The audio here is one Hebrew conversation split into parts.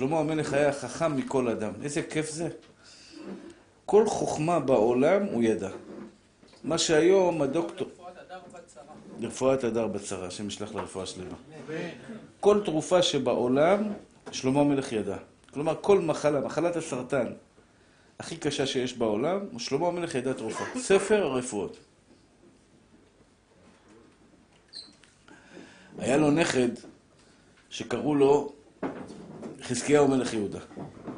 שלמה המלך היה חכם מכל אדם. איזה כיף זה. כל חוכמה בעולם הוא ידע. מה שהיום הדוקטור... לרפואת הדר בצרה, השם ישלח לרפואה שלמה. כל תרופה שבעולם, שלמה המלך ידע. כלומר, כל מחלה, מחלת הסרטן הכי קשה שיש בעולם, שלמה המלך ידע תרופה. ספר הרפואות. היה לו נכד שקראו לו חזקיהו מלך יהודה.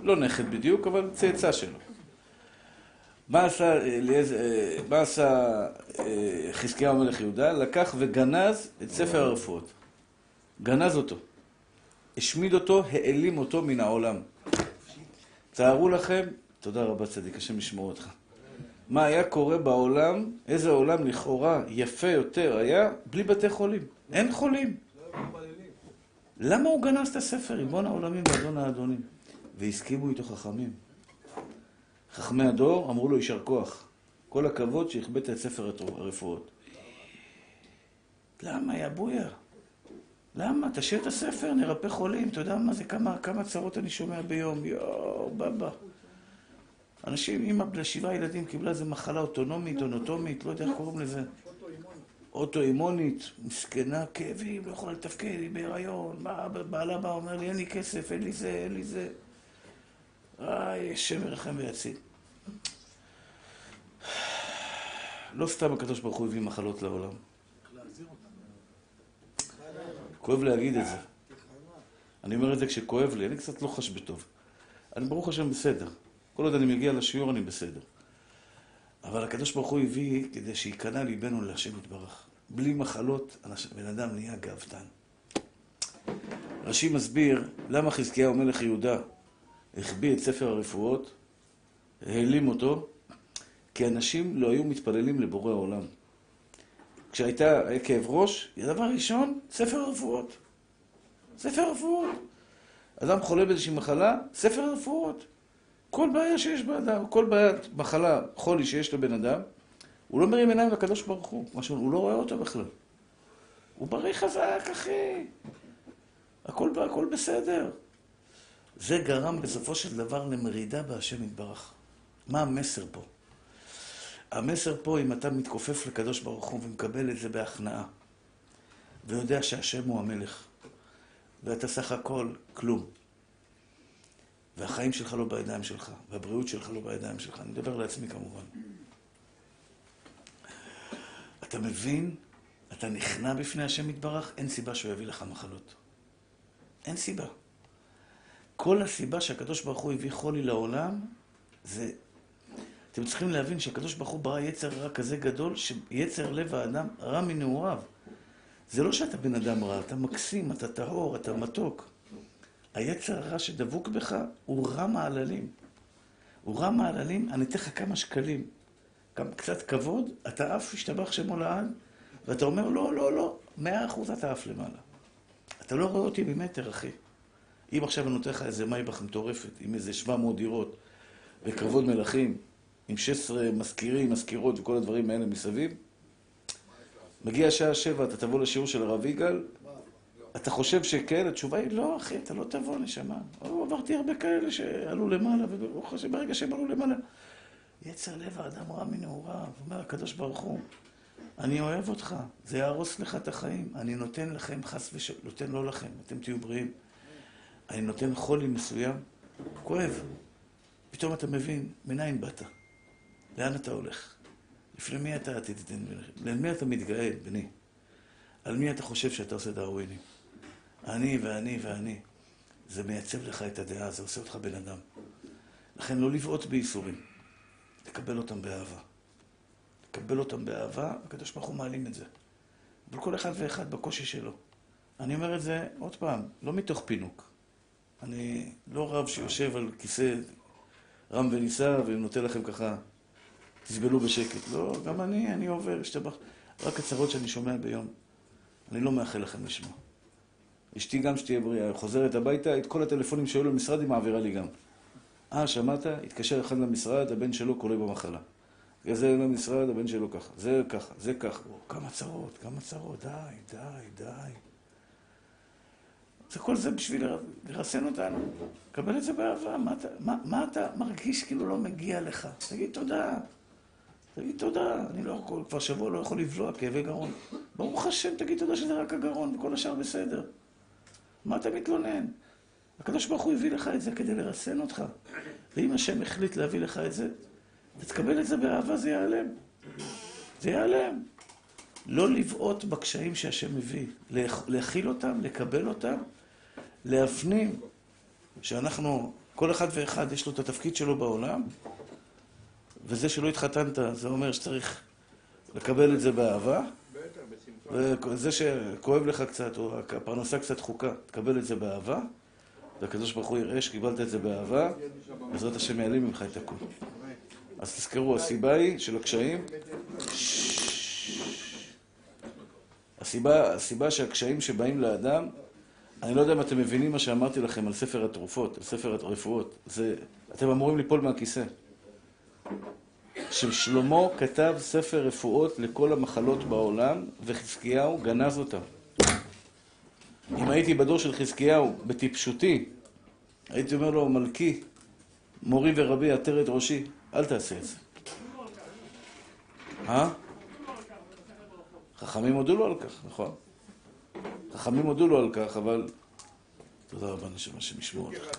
לא נכד בדיוק, אבל צאצא שלו. מה עשה, מה עשה חזקיהו מלך יהודה? לקח וגנז את ספר הרפואות. גנז אותו. השמיד אותו, העלים אותו מן העולם. תארו לכם, תודה רבה צדיק, השם ישמור אותך. מה היה קורה בעולם, איזה עולם לכאורה יפה יותר היה, בלי בתי חולים. אין חולים. למה הוא גנז את הספר, ריבון העולמים ואדון האדונים? והסכימו איתו חכמים. חכמי הדור אמרו לו יישר כוח. כל הכבוד שהכבדת את ספר הרפואות. למה, יא בויה? למה? תשאיר את הספר, נרפא חולים. אתה יודע מה זה? כמה, כמה צרות אני שומע ביום. יואו, בבא. אנשים, אימא לשבעה ילדים קיבלה איזה מחלה אוטונומית, אונוטומית, לא יודע איך קוראים לזה. אוטואימונית, מסכנה, כאבים, לא יכולה לתפקד, היא בהיריון, מה, בעלה בא, אומר לי, אין לי כסף, אין לי זה, אין לי זה. איי, השם ירחם ויציל. לא סתם הקדוש ברוך הוא הביא מחלות לעולם. כואב להגיד את זה. אני אומר את זה כשכואב לי, אני קצת לא חש בטוב. אני ברוך השם בסדר. כל עוד אני מגיע לשיעור אני בסדר. אבל הקדוש ברוך הוא הביא כדי שייכנע ליבנו להשם יתברך. בלי מחלות, בן אדם נהיה גאוותן. רש"י מסביר למה חזקיהו מלך יהודה החביא את ספר הרפואות, העלים אותו, כי אנשים לא היו מתפללים לבורא עולם. כשהייתה כאב ראש, דבר ראשון, ספר הרפואות. ספר הרפואות. אדם חולה באיזושהי מחלה, ספר הרפואות. כל בעיה שיש באדם, כל בעיית מחלה, חולי שיש לבן אדם, הוא לא מרים עיניים לקדוש ברוך הוא, משהו, הוא לא רואה אותו בכלל. הוא בריא חזק, אחי. הכל, הכל בסדר. זה גרם בסופו של דבר למרידה בהשם יתברך. מה המסר פה? המסר פה, אם אתה מתכופף לקדוש ברוך הוא ומקבל את זה בהכנעה, ויודע שהשם הוא המלך, ואתה סך הכל כלום, והחיים שלך לא בידיים שלך, והבריאות שלך לא בידיים שלך, אני מדבר לעצמי כמובן. אתה מבין, אתה נכנע בפני השם יתברך, אין סיבה שהוא יביא לך מחלות. אין סיבה. כל הסיבה שהקדוש ברוך הוא הביא חולי לעולם, זה... אתם צריכים להבין שהקדוש ברוך הוא ברא יצר רע כזה גדול, שיצר לב האדם רע מנעוריו. זה לא שאתה בן אדם רע, אתה מקסים, אתה טהור, אתה מתוק. היצר הרע שדבוק בך הוא רע מעללים. הוא רע מעללים, אני אתן לך כמה שקלים. גם קצת כבוד, אתה עף, השתבח שמו לעד, ואתה אומר, לא, לא, לא, מאה אחוז אתה עף למעלה. אתה לא רואה אותי ממטר, אחי. אם עכשיו אני נותן לך איזה מייבך מטורפת, עם איזה 700 דירות, וכבוד מלכים, עם 16 מזכירים, מזכירות וכל הדברים האלה מסביב, מגיע שעה שבע, אתה תבוא לשיעור של הרב יגאל, אתה חושב שכן? התשובה היא לא, אחי, אתה לא תבוא, נשמה. עברתי הרבה כאלה שעלו למעלה, וברוך השם, ברגע שהם עלו למעלה... יצר לב האדם רע מנעוריו, אומר הקדוש ברוך הוא, אני אוהב אותך, זה יהרוס לך את החיים, אני נותן לכם חס ושלום, נותן לא לכם, אתם תהיו בריאים. אני נותן חולי מסוים, כואב. פתאום אתה מבין, מניין באת? לאן אתה הולך? לפני מי אתה תתן? למי אתה מתגאה, בני? על מי אתה חושב שאתה עושה דרווינים? אני ואני ואני. זה מייצב לך את הדעה, זה עושה אותך בן אדם. לכן לא לבעוט בייסורים. לקבל אותם באהבה. לקבל אותם באהבה, הקדוש ברוך הוא מעלים את זה. אבל כל אחד ואחד בקושי שלו. אני אומר את זה עוד פעם, לא מתוך פינוק. אני לא רב שיושב על כיסא רם ונישא ונותן לכם ככה, תסבלו בשקט. לא, גם אני, אני עובר, אשתבח. רק הצהרות שאני שומע ביום. אני לא מאחל לכם לשמוע. אשתי גם שתהיה בריאה, חוזרת הביתה, את כל הטלפונים שהיו למשרד היא מעבירה לי גם. אה, שמעת? התקשר אחד למשרד, הבן שלו קורה במחלה. זה למשרד, הבן שלו ככה. זה ככה, זה ככה. כמה צרות, כמה צרות. די, די, די. זה כל זה בשביל לרסן אותנו. קבל את זה באהבה. מה אתה, מה, מה אתה מרגיש כאילו לא מגיע לך? תגיד תודה. תגיד תודה. אני לא יכול, כבר שבוע לא יכול לבלוע כאבי גרון. ברוך השם, תגיד תודה שזה רק הגרון, וכל השאר בסדר. מה אתה מתלונן? הקדוש ברוך הוא הביא לך את זה כדי לרסן אותך. ואם השם החליט להביא לך את זה, תקבל את זה באהבה, זה ייעלם. זה ייעלם. לא לבעוט בקשיים שהשם מביא. להכיל אותם, לקבל אותם, להפנים שאנחנו, כל אחד ואחד יש לו את התפקיד שלו בעולם, וזה שלא התחתנת, זה אומר שצריך לקבל את זה באהבה. וזה שכואב לך קצת, או הפרנסה קצת חוקה, תקבל את זה באהבה, והקדוש ברוך הוא יראה שקיבלת את זה באהבה, בעזרת השם יעלים ממך את הכול. אז תזכרו, הסיבה היא של הקשיים... הסיבה, הסיבה שהקשיים שבאים לאדם, אני לא יודע אם אתם מבינים מה שאמרתי לכם על ספר התרופות, על ספר הרפואות. זה, אתם אמורים ליפול מהכיסא. ששלמה כתב ספר רפואות לכל המחלות בעולם, וחזקיהו גנז אותם. אם הייתי בדור של חזקיהו, בטיפשותי, הייתי אומר לו, מלכי, מורי ורבי, עטר את ראשי, אל תעשה את זה. אה? חכמים הודו לו על כך, נכון. חכמים הודו לו על כך, אבל... תודה רבה, נשמה, שמשמעו אותך.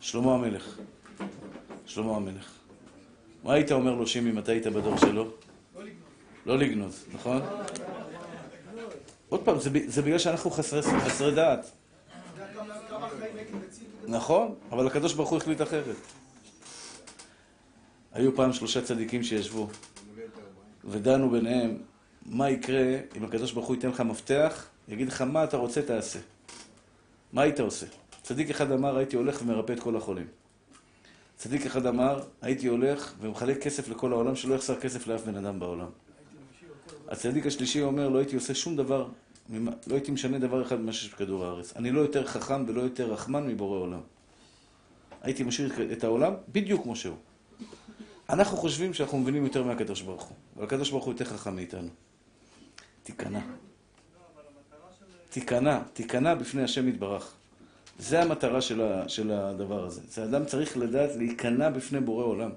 שלמה המלך. שלמה המלך. מה היית אומר לו, שימי, אם אתה היית בדור שלו? לא לגנוז, נכון? עוד פעם, זה בגלל שאנחנו חסרי דעת. נכון, אבל הקדוש ברוך הוא החליט אחרת. היו פעם שלושה צדיקים שישבו ודנו ביניהם מה יקרה אם הקדוש ברוך הוא ייתן לך מפתח, יגיד לך מה אתה רוצה תעשה. מה היית עושה? צדיק אחד אמר הייתי הולך ומרפא את כל החולים. צדיק אחד אמר הייתי הולך ומחלק כסף לכל העולם שלא יחסר כסף לאף בן אדם בעולם. הצדיק השלישי אומר לא הייתי עושה שום דבר, לא הייתי משנה דבר אחד ממה שיש בכדור הארץ. אני לא יותר חכם ולא יותר רחמן מבורא עולם. הייתי משאיר את העולם בדיוק כמו שהוא. אנחנו חושבים שאנחנו מבינים יותר מהקדוש ברוך הוא, אבל הקדוש ברוך הוא יותר חכם מאיתנו. תיכנע. תיכנע, תיכנע בפני השם יתברך. זה המטרה של, ה, של הדבר הזה. זה אדם צריך לדעת להיכנע בפני בורא עולם.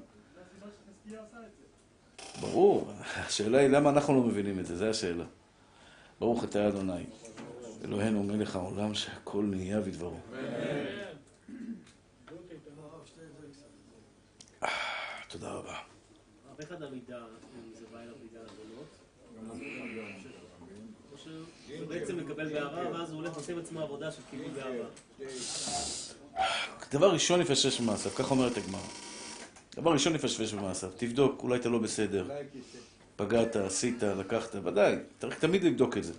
ברור, השאלה היא למה אנחנו לא מבינים את זה, זו השאלה. ברוך אתה אדוני, אלוהינו מלך העולם שהכל נהיה בדברו. תודה רבה. דבר ראשון יפשש במעשיו, כך אומרת הגמרא. דבר ראשון יפשפש במעשיו, תבדוק, אולי אתה לא בסדר. פגעת, עשית, לקחת, ודאי, צריך תמיד לבדוק את זה.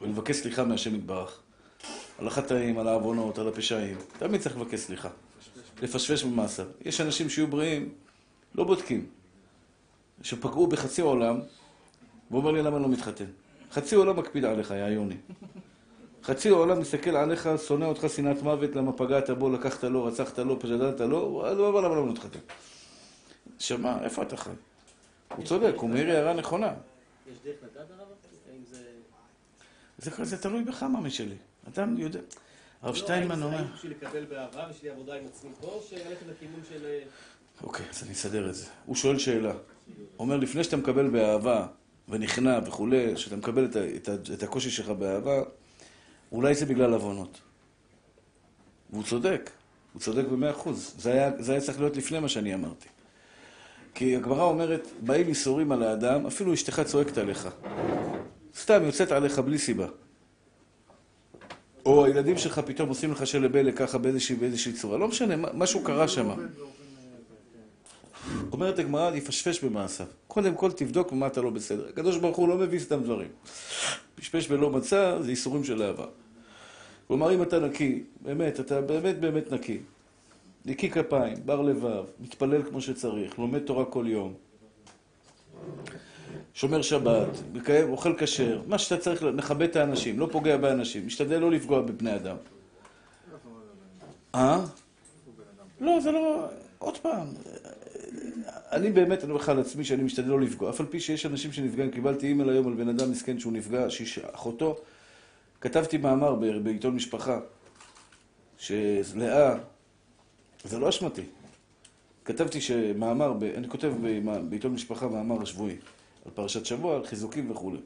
ולבקש סליחה מהשם יתברך. על החטאים, על העוונות, על הפשעים. תמיד צריך לבקש סליחה. לפשפש במעשיו. יש אנשים שיהיו בריאים, לא בודקים. שפגעו בחצי עולם, ואומר לי למה לא מתחתן. חצי עולם מקפיד עליך, יא יוני. חצי העולם מסתכל עליך, שונא אותך שנאת מוות, למה פגעת בו, לקחת לו, רצחת לו, פשדלת לו, הוא אומר למה לא מתחתן. שמע, איפה אתה חי? הוא צודק, הוא מעיר הערה נכונה. יש דרך לדעת הרב? זה... זה תלוי בך, מאמי שלי. אתה יודע. הרב שטיינמן אומר... האם בשביל לקבל באהבה, בשביל עבודה עם עצמי פה, או שללכת לכיוון של... אה, אוקיי, אז אני אסדר את זה. הוא שואל שאלה. אומר, לפני שאתה מקבל באהבה ונכנע וכולי, שאתה מקבל את, את, את הקושי שלך באהבה, אולי זה בגלל עוונות. והוא צודק, הוא צודק במאה אחוז. זה היה, זה היה צריך להיות לפני מה שאני אמרתי. כי הגמרא אומרת, באים ייסורים על האדם, אפילו אשתך צועקת עליך. סתם יוצאת עליך בלי סיבה. או הילדים שלך פתאום עושים לך שלבלה ככה באיזושהי, באיזושהי צורה. לא משנה, משהו קרה שם. אומרת הגמרא, יפשפש במעשיו. קודם כל תבדוק במה אתה לא בסדר. הקדוש ברוך הוא לא מביא סתם דברים. פשפש ולא מצא, זה ייסורים של אהבה. כלומר, אם אתה נקי, באמת, אתה באמת באמת נקי, נקי כפיים, בר לבב, מתפלל כמו שצריך, לומד תורה כל יום, שומר שבת, מקיים, אוכל כשר, מה שאתה צריך, מכבד את האנשים, לא פוגע באנשים, משתדל לא לפגוע בבני אדם. אה? לא, זה לא... עוד פעם, אני באמת, אני אומר לך על עצמי שאני משתדל לא לפגוע. אף על פי שיש אנשים שנפגעים, קיבלתי אימייל היום על בן אדם מסכן שהוא נפגע, שאחותו, כתבתי מאמר בעיתון משפחה, שלאה, זה לא אשמתי. כתבתי שמאמר, אני כותב בעיתון משפחה מאמר שבועי, על פרשת שבוע, על חיזוקים וכולי.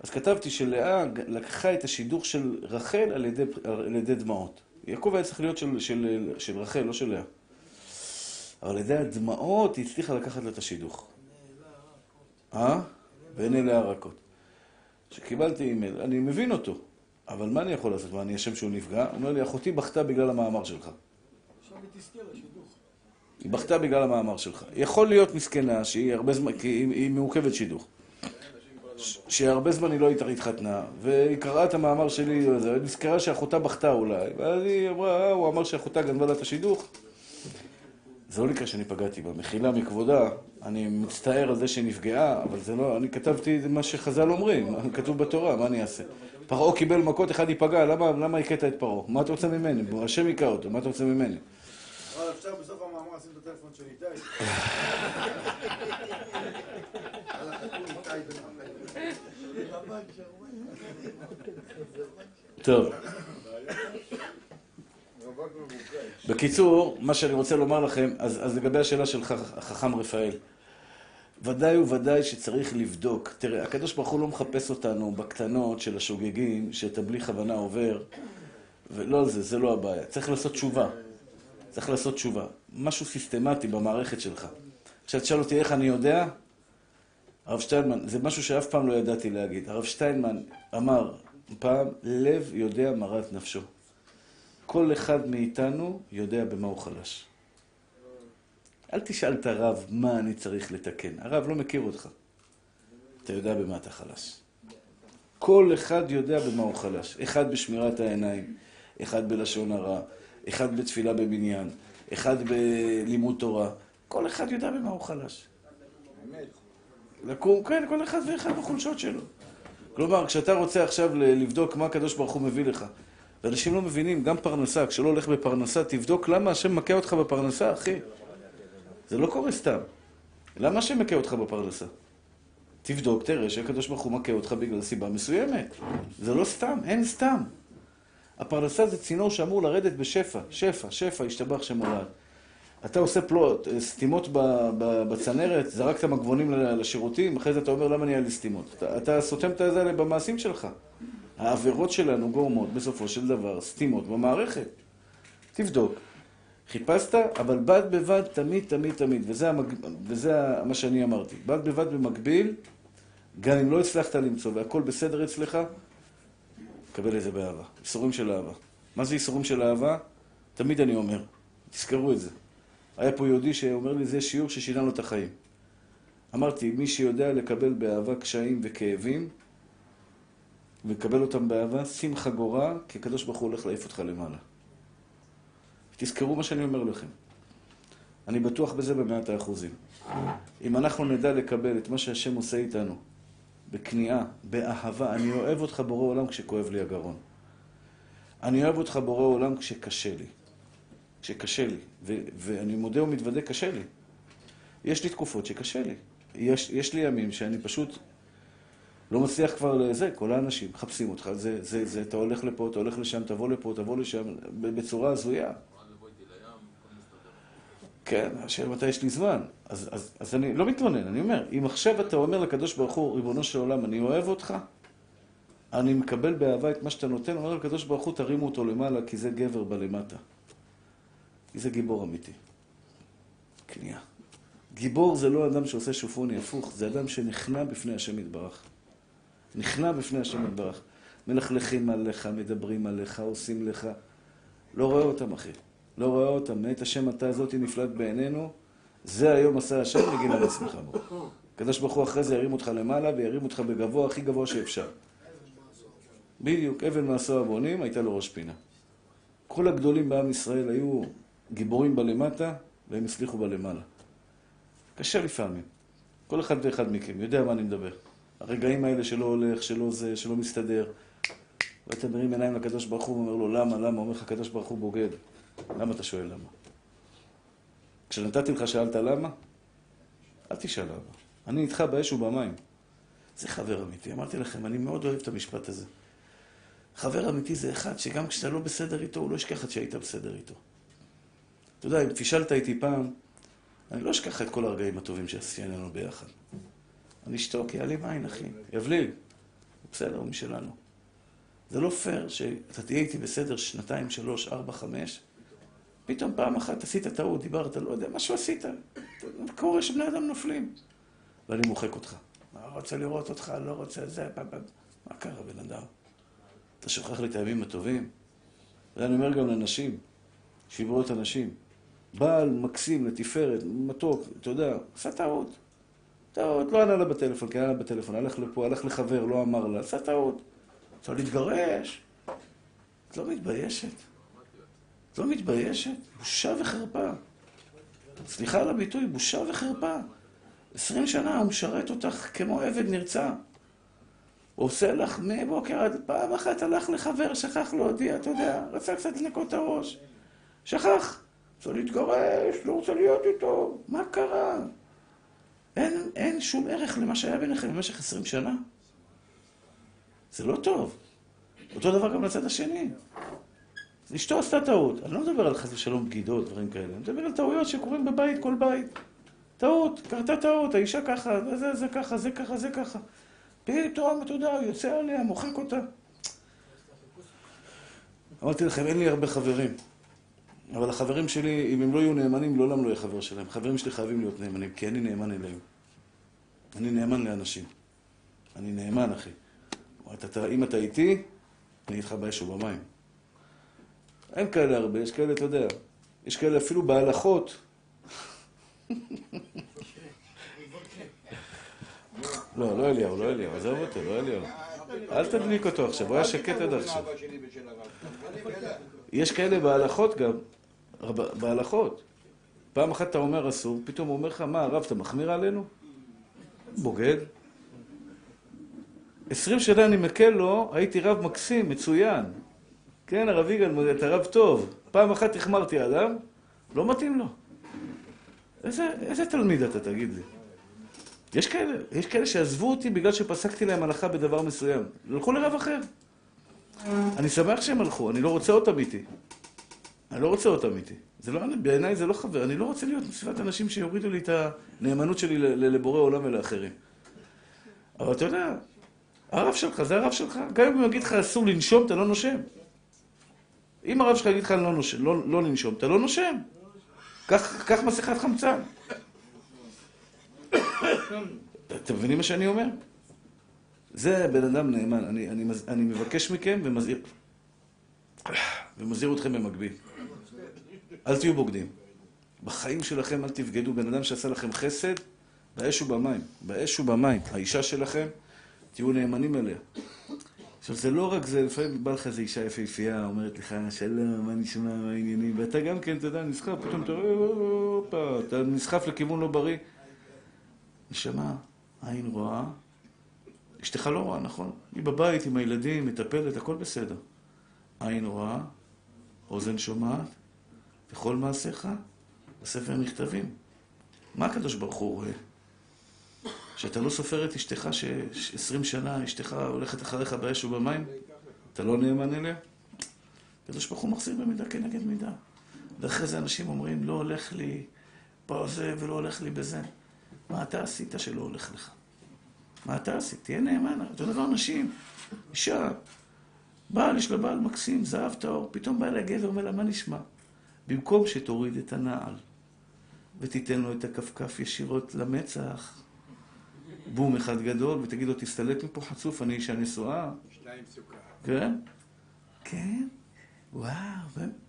אז כתבתי שלאה לקחה את השידוך של רחל על ידי, על ידי דמעות. יעקב היה צריך להיות של, של, של רחל, לא של לאה. אבל על ידי הדמעות היא הצליחה לקחת לה את השידוך. אה? ואין אלה הרכות. כשקיבלתי אימייל, אני מבין אותו, אבל מה אני יכול לעשות? מה, אני אשם שהוא נפגע? הוא אומר לי, אחותי בכתה בגלל המאמר שלך. היא. היא בכתה בגלל המאמר שלך. יכול להיות מסכנה שהיא הרבה זמן, כי היא מעוכבת שידוך. שהרבה זמן היא לא התחתנה, והיא קראה את המאמר שלי, נזכרה שאחותה בכתה אולי, ואז היא אמרה, אה, הוא אמר שאחותה גנבה לה את השידוך. זה לא נקרא שאני פגעתי בה. מחילה מכבודה, אני מצטער על זה שנפגעה, אבל זה לא, אני כתבתי מה שחז"ל אומרים, כתוב בתורה, מה אני אעשה? פרעה קיבל מכות, אחד ייפגע, למה, למה הכית את פרעה? מה אתה רוצה ממני? השם היכה אותו, מה אתה רוצה ממני? אפשר בסוף המאמר לשים את הטלפון של איתי. טוב. בקיצור, מה שאני רוצה לומר לכם, אז, אז לגבי השאלה של החכם רפאל, ודאי וודאי שצריך לבדוק. תראה, הקדוש ברוך הוא לא מחפש אותנו בקטנות של השוגגים, שאתה בלי כוונה עובר, ולא על זה, זה לא הבעיה. צריך לעשות תשובה. צריך לעשות תשובה. משהו סיסטמטי במערכת שלך. עכשיו תשאל אותי איך אני יודע, הרב שטיינמן, זה משהו שאף פעם לא ידעתי להגיד. הרב שטיינמן אמר פעם, לב יודע מרת נפשו. כל אחד מאיתנו יודע במה הוא חלש. אל תשאל את הרב מה אני צריך לתקן. הרב לא מכיר אותך. אתה יודע במה אתה חלש. כל אחד יודע במה הוא חלש. אחד בשמירת העיניים, אחד בלשון הרע, אחד בתפילה בבניין, אחד בלימוד תורה. כל אחד יודע במה הוא חלש. לקום, כן, כל אחד ואחד בחולשות שלו. כלומר, כשאתה רוצה עכשיו לבדוק מה הקדוש ברוך הוא מביא לך, ואנשים לא מבינים, גם פרנסה, כשלא הולך בפרנסה, תבדוק למה השם מכה אותך בפרנסה, אחי. זה לא קורה סתם. למה השם מכה אותך בפרנסה? תבדוק, תראה שהקדוש ברוך הוא מכה אותך בגלל סיבה מסוימת. זה לא סתם, אין סתם. הפרנסה זה צינור שאמור לרדת בשפע, שפע, שפע, השתבח שמולד. אתה עושה פלוט, אה, סתימות בצנרת, זרקת מגבונים לשירותים, אחרי זה אתה אומר למה נהיה לי סתימות. אתה, אתה סותם את זה במעשים שלך. העבירות שלנו גורמות בסופו של דבר סתימות במערכת. תבדוק. חיפשת, אבל בד בבד תמיד, תמיד, תמיד, וזה, המג... וזה מה שאני אמרתי. בד בבד במקביל, גם אם לא הצלחת למצוא והכל בסדר אצלך, קבל את זה באהבה. איסורים של אהבה. מה זה איסורים של אהבה? תמיד אני אומר, תזכרו את זה. היה פה יהודי שאומר לי, זה שיעור ששינה לו את החיים. אמרתי, מי שיודע לקבל באהבה קשיים וכאבים, ולקבל אותם באהבה, שים חגורה, כי הקדוש ברוך הוא הולך להעיף אותך למעלה. תזכרו מה שאני אומר לכם. אני בטוח בזה במאת האחוזים. אם אנחנו נדע לקבל את מה שהשם עושה איתנו, בכניעה, באהבה, אני אוהב אותך בורא עולם כשכואב לי הגרון. אני אוהב אותך בורא עולם כשקשה לי. שקשה לי, ו- ואני מודה ומתוודה, קשה לי. יש לי תקופות שקשה לי. יש, יש לי ימים שאני פשוט לא מצליח כבר לזה, כל האנשים מחפשים אותך, זה, זה, זה, אתה הולך לפה, אתה הולך לשם, תבוא לפה, תבוא לשם, בצורה הזויה. כן, השאלה מתי יש לי זמן. אז, אז, אז אני לא מתלונן, אני אומר, אם עכשיו אתה אומר לקדוש ברוך הוא, ריבונו של עולם, אני אוהב אותך, אני מקבל באהבה את מה שאתה נותן, אומר לקדוש ברוך הוא, תרימו אותו למעלה, כי זה גבר בלמטה. כי זה גיבור אמיתי. כניעה. גיבור זה לא אדם שעושה שופוני הפוך, זה אדם שנכנע בפני השם יתברך. נכנע בפני השם יתברך. מלכלכים עליך, מדברים עליך, עושים לך. לא רואה אותם, אחי. לא רואה אותם. מאת השם אתה הזאתי נפלט בעינינו, זה היום עשה השם לגינה לעצמך בו. הקדוש ברוך הוא אחרי זה ירים אותך למעלה וירים אותך בגבוה, הכי גבוה שאפשר. בדיוק, אבן מעשו הבונים, הייתה לו ראש פינה. כל הגדולים בעם ישראל היו גיבורים בלמטה, והם הצליחו בלמעלה. קשה לפעמים. כל אחד ואחד מכם יודע מה אני מדבר. הרגעים האלה שלא הולך, שלא זה, שלא מסתדר. ואתה מרים עיניים לקדוש ברוך הוא ואומר לו, למה, למה? אומר לך, הקדוש ברוך הוא בוגד. למה אתה שואל למה? כשנתתי לך שאלת למה? אל תשאל למה. אני איתך באש ובמים. זה חבר אמיתי. אמרתי לכם, אני מאוד אוהב את המשפט הזה. חבר אמיתי זה אחד שגם כשאתה לא בסדר איתו, הוא לא ישכח את שהיית בסדר איתו. אתה יודע, אם פישלת איתי פעם, אני לא אשכח את כל הרגעים הטובים שעשינו ביחד. אני אשתוק, יעלים עין, אחי. יבליג. בסדר, הוא משלנו. זה לא פייר שאתה תהיה איתי בסדר שנתיים, שלוש, ארבע, חמש, פתאום פעם אחת עשית טעות, דיברת, לא יודע, משהו עשית. קורה שבני אדם נופלים. ואני מוחק אותך. לא רוצה לראות אותך, לא רוצה זה, מה קרה, בן אדם? אתה שוכח לי את הימים הטובים? ואני אומר גם לנשים, שיברו את הנשים. בעל מקסים, לתפארת, מתוק, אתה יודע, עשה טעות. טעות, לא ענה לה בטלפון, כי ענה לה בטלפון, הלך לפה, הלך לחבר, לא אמר לה, עשה טעות. רוצה להתגרש. את לא מתביישת? את לא מתביישת? בושה וחרפה. סליחה על הביטוי, בושה וחרפה. עשרים שנה הוא משרת אותך כמו עבד נרצע. הוא עושה לך מבוקר עד פעם אחת הלך לחבר, שכח להודיע, אתה יודע, רצה קצת לנקות את הראש. שכח. רוצה להתגרש, לא רוצה להיות איתו. מה קרה? אין, אין שום ערך למה שהיה ביניכם במשך עשרים שנה. זה לא טוב. אותו דבר גם לצד השני. אשתו עשתה טעות. אני לא מדבר על חס ושלום בגידות, דברים כאלה. אני מדבר על טעויות שקורים בבית, כל בית. טעות, קרתה טעות, האישה ככה, זה, זה ככה, זה ככה, זה ככה. פתאום, אתה יודע, הוא יוצא עליה, מוחק אותה. אמרתי לכם, אין לי הרבה חברים. אבל החברים שלי, אם הם לא יהיו נאמנים, לעולם לא יהיה חבר שלהם. חברים שלי חייבים להיות נאמנים, כי אני נאמן אליהם. אני נאמן לאנשים. אני נאמן, אחי. אם אתה איתי, אני איתך באש ובמים. אין כאלה הרבה, יש כאלה, אתה יודע, יש כאלה אפילו בהלכות. לא, לא אליהו, לא אליהו, עזוב אותו, לא אליהו. אל תדליק אותו עכשיו, הוא היה שקט עד עכשיו. יש כאלה בהלכות גם, בהלכות. פעם אחת אתה אומר אסור, פתאום הוא אומר לך, מה, הרב, אתה מחמיר עלינו? בוגד. עשרים שנה אני מקל לו, הייתי רב מקסים, מצוין. כן, הרב יגאל, אתה רב טוב. פעם אחת החמרתי אדם, לא מתאים לו. איזה, איזה תלמיד אתה, תגיד לי? יש כאלה, יש כאלה שעזבו אותי בגלל שפסקתי להם הלכה בדבר מסוים. הלכו לרב אחר. אני שמח שהם הלכו, אני לא רוצה אותם איתי. אני לא רוצה אותם איתי. זה לא, בעיניי זה לא חבר, אני לא רוצה להיות בסביבת אנשים שיורידו לי את הנאמנות שלי לבורא עולם ולאחרים. אבל אתה יודע, הרב שלך, זה הרב שלך. גם אם הוא יגיד לך אסור לנשום, אתה לא נושם. אם הרב שלך יגיד לך לא, נושם, לא, לא לנשום, אתה לא נושם. קח מסכת חמצן. אתם מבינים מה שאני אומר? זה בן אדם נאמן. אני, אני, אני מבקש מכם ומזהיר, ומזהיר אתכם במקביל. אל תהיו בוגדים. בחיים שלכם אל תבגדו בן אדם שעשה לכם חסד באש ובמים. באש ובמים. האישה שלכם תהיו נאמנים אליה. עכשיו, זה לא רק זה, לפעמים בא לך איזו אישה יפהפייה, אומרת לך, שלום, מה נשמע, מה העניינים, ואתה גם כן, אתה יודע, נסחף, פתאום אתה רואה, אתה נסחף לכיוון לא בריא. נשמה, עין רואה, אשתך לא רואה, נכון? היא בבית עם הילדים, מטפלת, הכל בסדר. עין רואה, אוזן שומעת, וכל מעשיך בספר נכתבים. מה הקדוש ברוך הוא רואה? שאתה לא סופר את אשתך שעשרים שנה אשתך הולכת אחריך באש ובמים? אתה לא נאמן אליה? הקדוש ברוך הוא מחזיר במידה כנגד מידה. ואחרי זה אנשים אומרים, לא הולך לי פה זה ולא הולך לי בזה. מה אתה עשית שלא הולך לך? מה אתה עשית? תהיה נאמן. אותו דבר נשים, אישה, בעל, יש לה בעל מקסים, זהב טהור, פתאום בא אליה גבר, אומר לה, מה נשמע? במקום שתוריד את הנעל ותיתן לו את הכפכף ישירות למצח, בום אחד גדול, ותגיד לו, תסתלק מפה חצוף, אני אישה נשואה. שתיים סוכר. כן? כן? וואו,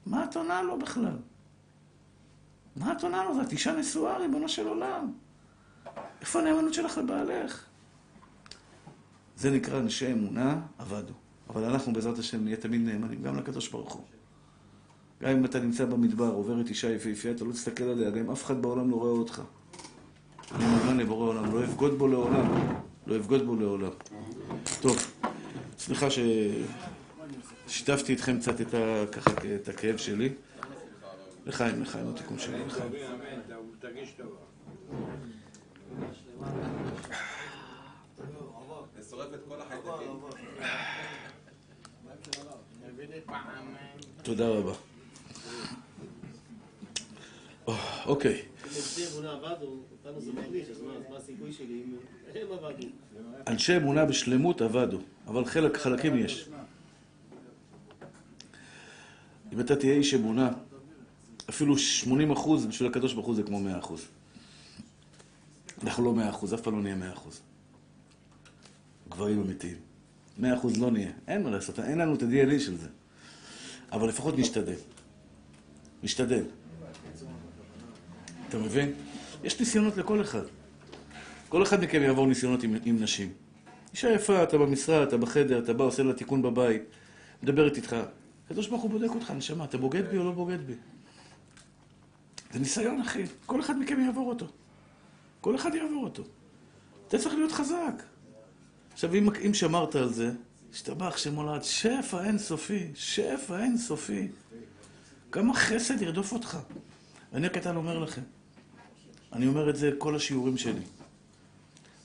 מה את עונה לו בכלל? מה את עונה לו? ואת אישה נשואה, ריבונו של עולם. איפה הנאמנות שלך לבעלך? זה נקרא אנשי אמונה, עבדו. אבל אנחנו בעזרת השם נהיה תמיד נאמנים, גם לקדוש ברוך הוא. גם אם אתה נמצא במדבר, עוברת אישה יפהפייה, אתה לא תסתכל עליה, גם אם אף אחד בעולם לא רואה אותך. מאמין לבורא עולם, לא אבגוד בו לעולם. לא אבגוד בו לעולם. טוב, סליחה ששיתפתי איתכם קצת את, ה... ככה, את הכאב שלי. לחיים, לחיים, התיקון שלי, לחיים. תודה רבה. אוקיי. אנשי אמונה בשלמות עבדו, אבל חלק, חלקים יש. אם אתה תהיה איש אמונה, אפילו 80 אחוז בשביל הקדוש ברוך הוא זה כמו 100 אחוז. אנחנו לא 100 אחוז, אף פעם לא נהיה 100 אחוז. גברים אמיתיים. 100 אחוז לא נהיה, אין מה לעשות, אין לנו את ה-DNA של זה. אבל לפחות נשתדל. נשתדל. אתה מבין? יש ניסיונות לכל אחד. כל אחד מכם יעבור ניסיונות עם, עם נשים. אישה יפה, אתה במשרד, אתה בחדר, אתה בא, עושה לה תיקון בבית, מדברת איתך. הקדוש ברוך הוא בודק אותך, נשמה, אתה בוגד בי או לא בוגד בי? זה ניסיון, אחי. כל אחד מכם יעבור אותו. כל אחד יעבור אותו. אתה צריך להיות חזק. עכשיו, אם, אם שמרת על זה, השתבח שמולד, שפע אינסופי, שפע אינסופי. כמה חסד ירדוף אותך. אני הקטן אומר לכם, אני אומר את זה כל השיעורים שלי.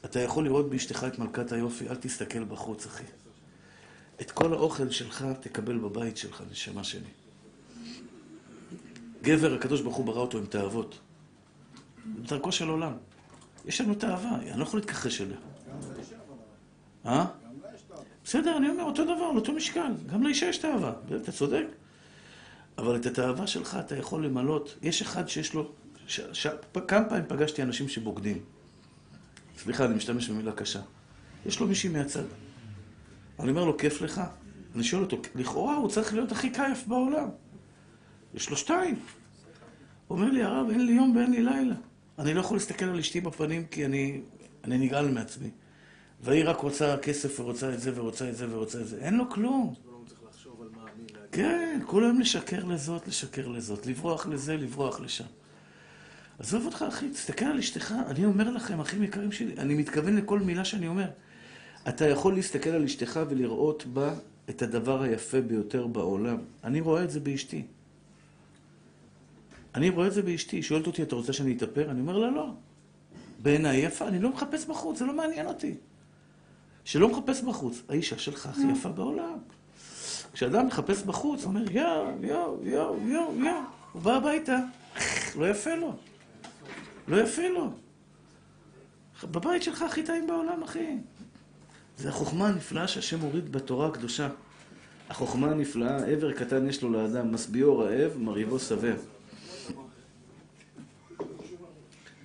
אתה יכול לראות באשתך את מלכת היופי, אל תסתכל בחוץ, אחי. את כל האוכל שלך תקבל בבית שלך, נשמה שלי. גבר, הקדוש ברוך הוא ברא אותו עם תאוות. בדרכו של עולם. יש לנו תאווה, אני לא יכול להתכחש אליה. אה? בסדר, אני אומר אותו דבר, אותו משקל. גם לאישה יש תאווה, אתה צודק. אבל את התאווה שלך אתה יכול למלות. יש אחד שיש לו... ש... ש... כמה פעמים פגשתי אנשים שבוגדים. סליחה, אני משתמש במילה קשה. יש לו מישהי מהצד. אני אומר לו, כיף לך? אני שואל אותו, לכאורה הוא צריך להיות הכי כיף בעולם. יש לו שתיים. הוא אומר לי, הרב, אין לי יום ואין לי לילה. אני לא יכול להסתכל על אשתי בפנים כי אני, אני נגעל מעצמי. והיא רק רוצה כסף ורוצה את זה ורוצה את זה ורוצה את זה. אין לו כלום. כן, כל היום לשקר לזאת, לשקר לזאת, לברוח לזה, לברוח לשם. עזוב אותך, אחי, תסתכל על אשתך. אני אומר לכם, אחים יקרים שלי, אני מתכוון לכל מילה שאני אומר. אתה יכול להסתכל על אשתך ולראות בה את הדבר היפה ביותר בעולם. אני רואה את זה באשתי. אני רואה את זה באשתי. היא שואלת אותי, אתה רוצה שאני אתאפר? אני אומר לה, לא. בעיניי יפה, אני לא מחפש בחוץ, זה לא מעניין אותי. שלא מחפש בחוץ, האישה שלך הכי יפה בעולם. כשאדם מחפש בחוץ, הוא אומר, יואו, יואו, יואו, יואו, יואו, הוא בא הביתה, לא יפה לו. לא יפה לו. בבית שלך הכי טעים בעולם, אחי. זה החוכמה הנפלאה שהשם הוריד בתורה הקדושה. החוכמה הנפלאה, עבר קטן יש לו לאדם, משביעו רעב, מרהיבו שבע.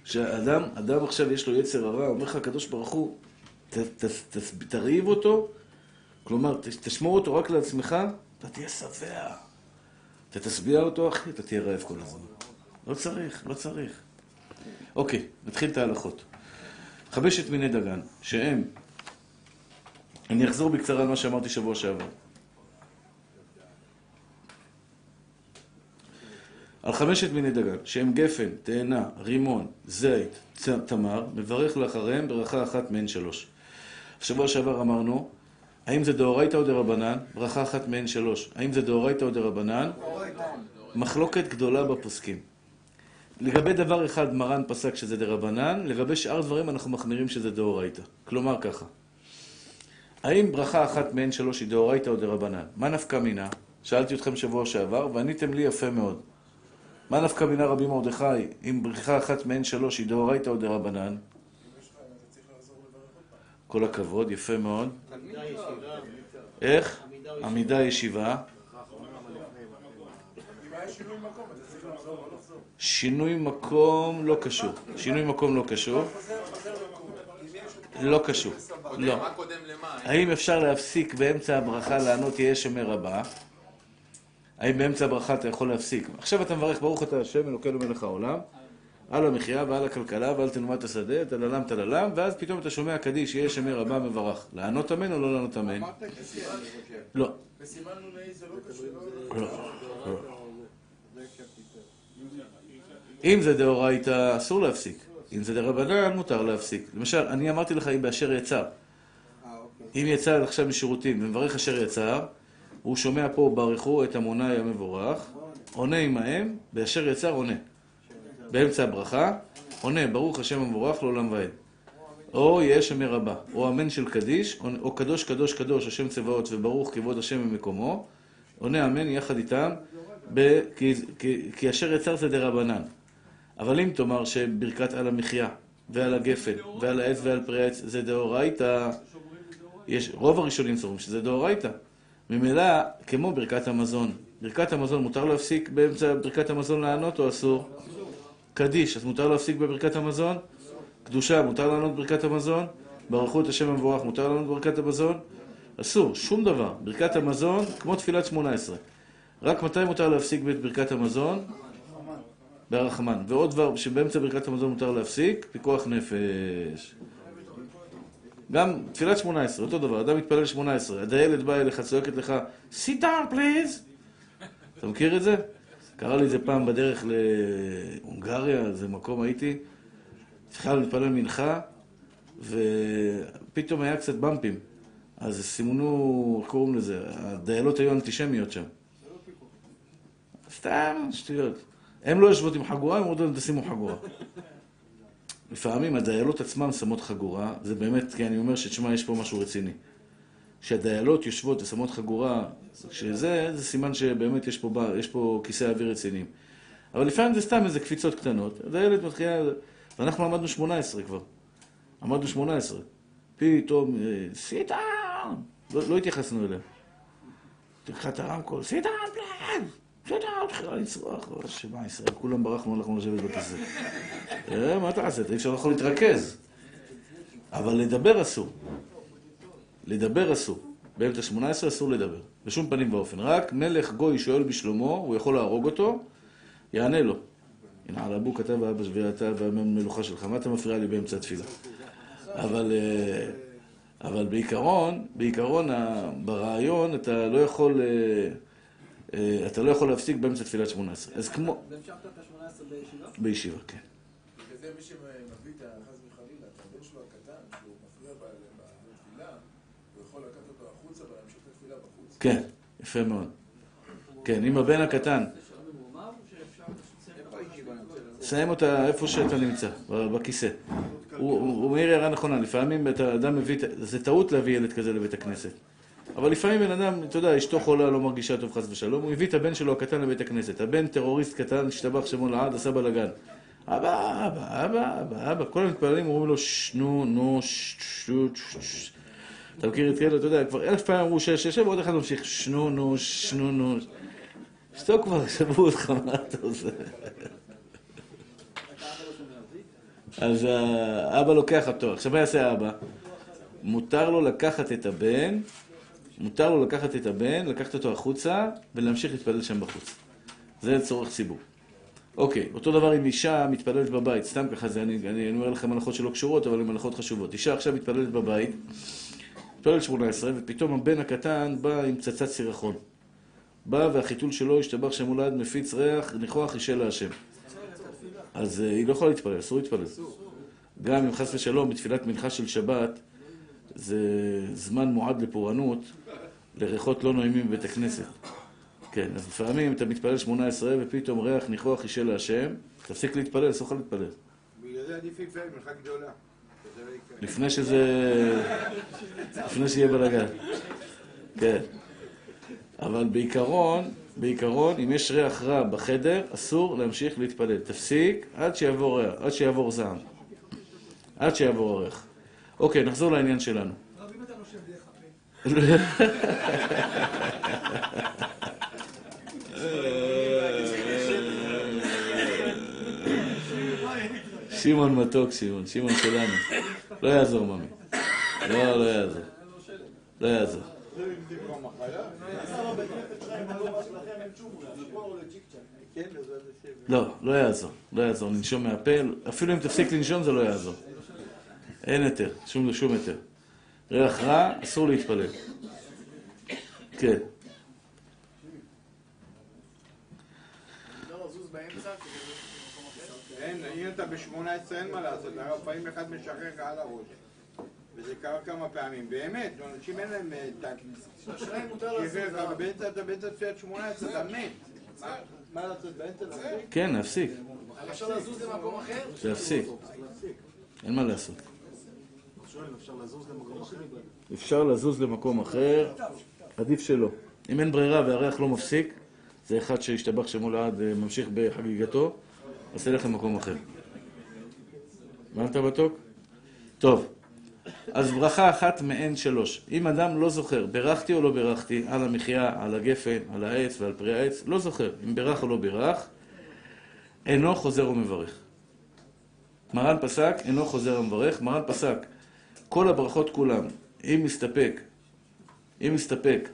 כשאדם, אדם עכשיו יש לו יצר הרע, אומר לך הקדוש ברוך הוא, ת, ת, ת, תרעיב אותו, כלומר, תשמור אותו רק לעצמך, אתה תהיה שבע. אתה תשביע אותו, אחי, אתה תהיה רעב כל הזמן. לא צריך, לא צריך. אוקיי, נתחיל את ההלכות. חמשת מיני דגן, שהם, אני אחזור בקצרה על מה שאמרתי שבוע שעבר. על חמשת מיני דגן, שהם גפן, תאנה, רימון, זית, תמר, מברך לאחריהם ברכה אחת מהן שלוש. שבוע שעבר אמרנו, האם זה דאורייתא או דרבנן? ברכה אחת מהן שלוש. האם זה דאורייתא או דרבנן? מחלוקת גדולה בפוסקים. לגבי דבר אחד מרן פסק שזה דרבנן, לגבי שאר דברים אנחנו מחמירים שזה דאורייתא. כלומר ככה, האם ברכה אחת מהן שלוש היא דאורייתא או דרבנן? מה נפקא מינה? שאלתי אתכם שבוע שעבר, ועניתם לי יפה מאוד. מה נפקא מינה רבי מרדכי, אם ברכה אחת מהן שלוש היא דאורייתא או דרבנן? כל הכבוד, יפה מאוד. איך? עמידה ישיבה. שינוי מקום לא קשור. שינוי מקום לא קשור. לא קשור. לא. האם אפשר להפסיק באמצע הברכה לענות יהיה שמר הבא? האם באמצע הברכה אתה יכול להפסיק? עכשיו אתה מברך ברוך אתה השם אלוקינו מלך העולם על המחיה ועל הכלכלה ועל תנומת השדה, טללם טללם, ואז פתאום אתה שומע קדיש, יהיה שמר הבא מברך. לענות אמן או לא לענות אמן? לא. לא. אם זה דאורייתא, אסור להפסיק. אם זה דרבנן, מותר להפסיק. למשל, אני אמרתי לך אם באשר יצר. אם יצא עכשיו משירותים ומברך אשר יצר, הוא שומע פה ברכו את המונאי המבורך, עונה עמהם, באשר יצר עונה. באמצע הברכה, עונה, ברוך השם המבורך לעולם ועד. או יהיה שמר רבה, או אמן של קדיש, או, קדוש קדוש קדוש השם צבאות וברוך כבוד השם במקומו, עונה אמן יחד איתם, ב, כי, כי, כי אשר יצר זה דרבנן. אבל אם תאמר שברכת על המחיה, ועל הגפן, ועל העץ ועל פרי העץ, זה דאורייתא, יש, רוב הראשונים סוברים שזה דאורייתא. ממילא, כמו ברכת המזון. ברכת המזון, מותר להפסיק באמצע ברכת המזון לענות או אסור? קדיש, אז מותר להפסיק בברכת המזון? קדושה, מותר לענות ברכת המזון? ברכו את השם המבורך, מותר לענות ברכת המזון? אסור, שום דבר. ברכת המזון, כמו תפילת שמונה עשרה. רק מתי מותר להפסיק את ברכת המזון? ברחמן. ועוד דבר שבאמצע ברכת המזון מותר להפסיק, פיקוח נפש. גם תפילת שמונה עשרה, אותו דבר, אדם מתפלל שמונה עשרה, הדיילת באה אליך, צועקת לך, sit down please. אתה מכיר את זה? קרה לי את זה פעם בדרך להונגריה, איזה מקום הייתי, התחלנו להתפלל מנחה, ופתאום היה קצת במפים. אז סימנו, איך קוראים לזה? הדיילות היו אנטישמיות שם. סתם שטויות. הן לא יושבות עם חגורה, הן אומרות להם תשימו חגורה. לפעמים הדיילות עצמן שמות חגורה, זה באמת, כי אני אומר שתשמע, יש פה משהו רציני. כשהדיילות יושבות ושמות חגורה, שזה, זה סימן שבאמת יש פה, יש פה כיסי אוויר רציניים. אבל לפעמים זה סתם איזה קפיצות קטנות. הדיילת מתחילה, ואנחנו עמדנו 18 כבר. עמדנו 18. פתאום, sit down! לא, לא התייחסנו אליה. לקחה את הרמקול, sit down sit down! התחילה לצרוח, שמע ישראל, כולם ברחנו, הלכנו לשבת בכיסא. תראה, מה אתה עושה? אי אפשר יכול להתרכז. אבל לדבר אסור. לדבר אסור. באמצע שמונה עשרה אסור לדבר. בשום פנים ואופן. רק מלך גוי שואל בשלומו, הוא יכול להרוג אותו, יענה לו. הנה על אבו כתב האבא שביעתה והמלוכה שלך, מה אתה מפריע לי באמצע התפילה? אבל, אבל בעיקרון, בעיקרון, ברעיון, אתה לא יכול, אתה לא יכול להפסיק באמצע תפילת שמונה עשרה. אז כמו... והמשכת את השמונה עשרה בישיבה? בישיבה, כן. בגלל זה מי שמביא את החס וחלילה, את הבן שלו הקטן, שהוא מפריע בתפילה, הוא יכול לקחת אותו החוצה ולהמשיך את התפילה בחוץ. כן, יפה מאוד. כן, אם הבן הקטן, סיים אותה איפה שאתה נמצא, בכיסא. הוא הוא מעיר הערה נכונה, לפעמים אתה אדם מביא, זה טעות להביא ילד כזה לבית הכנסת. אבל לפעמים בן אדם, אתה יודע, אשתו חולה, לא מרגישה טוב חס ושלום, הוא הביא את הבן שלו הקטן לבית הכנסת. הבן טרוריסט קטן, השתבח שמו לעד, עשה בלאגן. אבא, אבא, אבא, אבא, אבא, כל המתפללים אומרים לו, שנו, נו, שנו, שש. אתה מכיר את כאלה, אתה יודע, כבר אלף פעמים אמרו שש, שש, ועוד אחד ממשיך, שנו, נו, שנו, נו. שתוק כבר, שברו אותך, מה אתה עושה? אז האבא לוקח אותו. עכשיו מה יעשה האבא? מותר לו לקחת את הבן, מותר לו לקחת את הבן, לקחת אותו החוצה ולהמשיך להתפלל שם בחוץ. זה צורך ציבור. אוקיי, אותו דבר עם אישה מתפללת בבית, סתם ככה, זה, אני, אני, אני אומר לכם הלכות שלא קשורות, אבל הן הלכות חשובות. אישה עכשיו מתפללת בבית, מתפללת 18, ופתאום הבן הקטן בא עם פצצת סירחון. בא והחיתול שלו השתבח שם הולד, מפיץ ריח, ניחוח אישה להשם. אז uh, היא לא יכולה להתפלל, אסור להתפלל. גם אם חס ושלום, בתפילת מנחה של שבת, זה זמן מועד לפורענות, לריחות לא נעימים בבית הכנסת. כן, אז לפעמים אתה מתפלל שמונה עשרה ופתאום ריח ניחוח אישה להשם, תפסיק להתפלל, אסור לך להתפלל. בגלל זה עדיף להתפלל מנחה גדולה. לפני שזה... לפני שיהיה בלאגן. כן. אבל בעיקרון, בעיקרון, אם יש ריח רע בחדר, אסור להמשיך להתפלל. תפסיק עד שיעבור ריח, עד שיעבור זעם. עד שיעבור הריח. אוקיי, נחזור לעניין שלנו. רב, אם אתה נושם דרך הפה. שמעון מתוק, שמעון, שמעון שלנו. לא יעזור, ממי. לא, לא יעזור. לא יעזור. לא, לא יעזור. לא יעזור. ננשום מהפה. אפילו אם תפסיק לנשום זה לא יעזור. אין היתר. שום שום היתר. ריח רע, אסור להתפלל. כן. אין, אם אתה ב-18 אין מה לעשות, הרב פעמים אחד משחרר לך על הראש. וזה קרה כמה פעמים, באמת, אנשים אין להם אה, טקט. שחרר לך, באמצע אתה באמצע תפילת 18 אתה מת. מה לעשות באמצע? להפסיק? כן, להפסיק. אפשר לזוז למקום אחר? להפסיק. אין מה לעשות. אפשר לזוז למקום אחר? עדיף שלא. אם אין ברירה והריח לא מפסיק, זה אחד שהשתבח שמו לעד אה, ממשיך בחגיגתו, אז תלך למקום אחר. הבנת מתוק? טוב, אז ברכה אחת מעין שלוש. אם אדם לא זוכר, בירכתי או לא בירכתי, על המחיה, על הגפן, על העץ ועל פרי העץ, לא זוכר. אם בירך או לא בירך, אינו חוזר ומברך. מרן פסק, אינו חוזר ומברך. מרן פסק, כל הברכות כולם, אם מסתפק, אם מסתפק,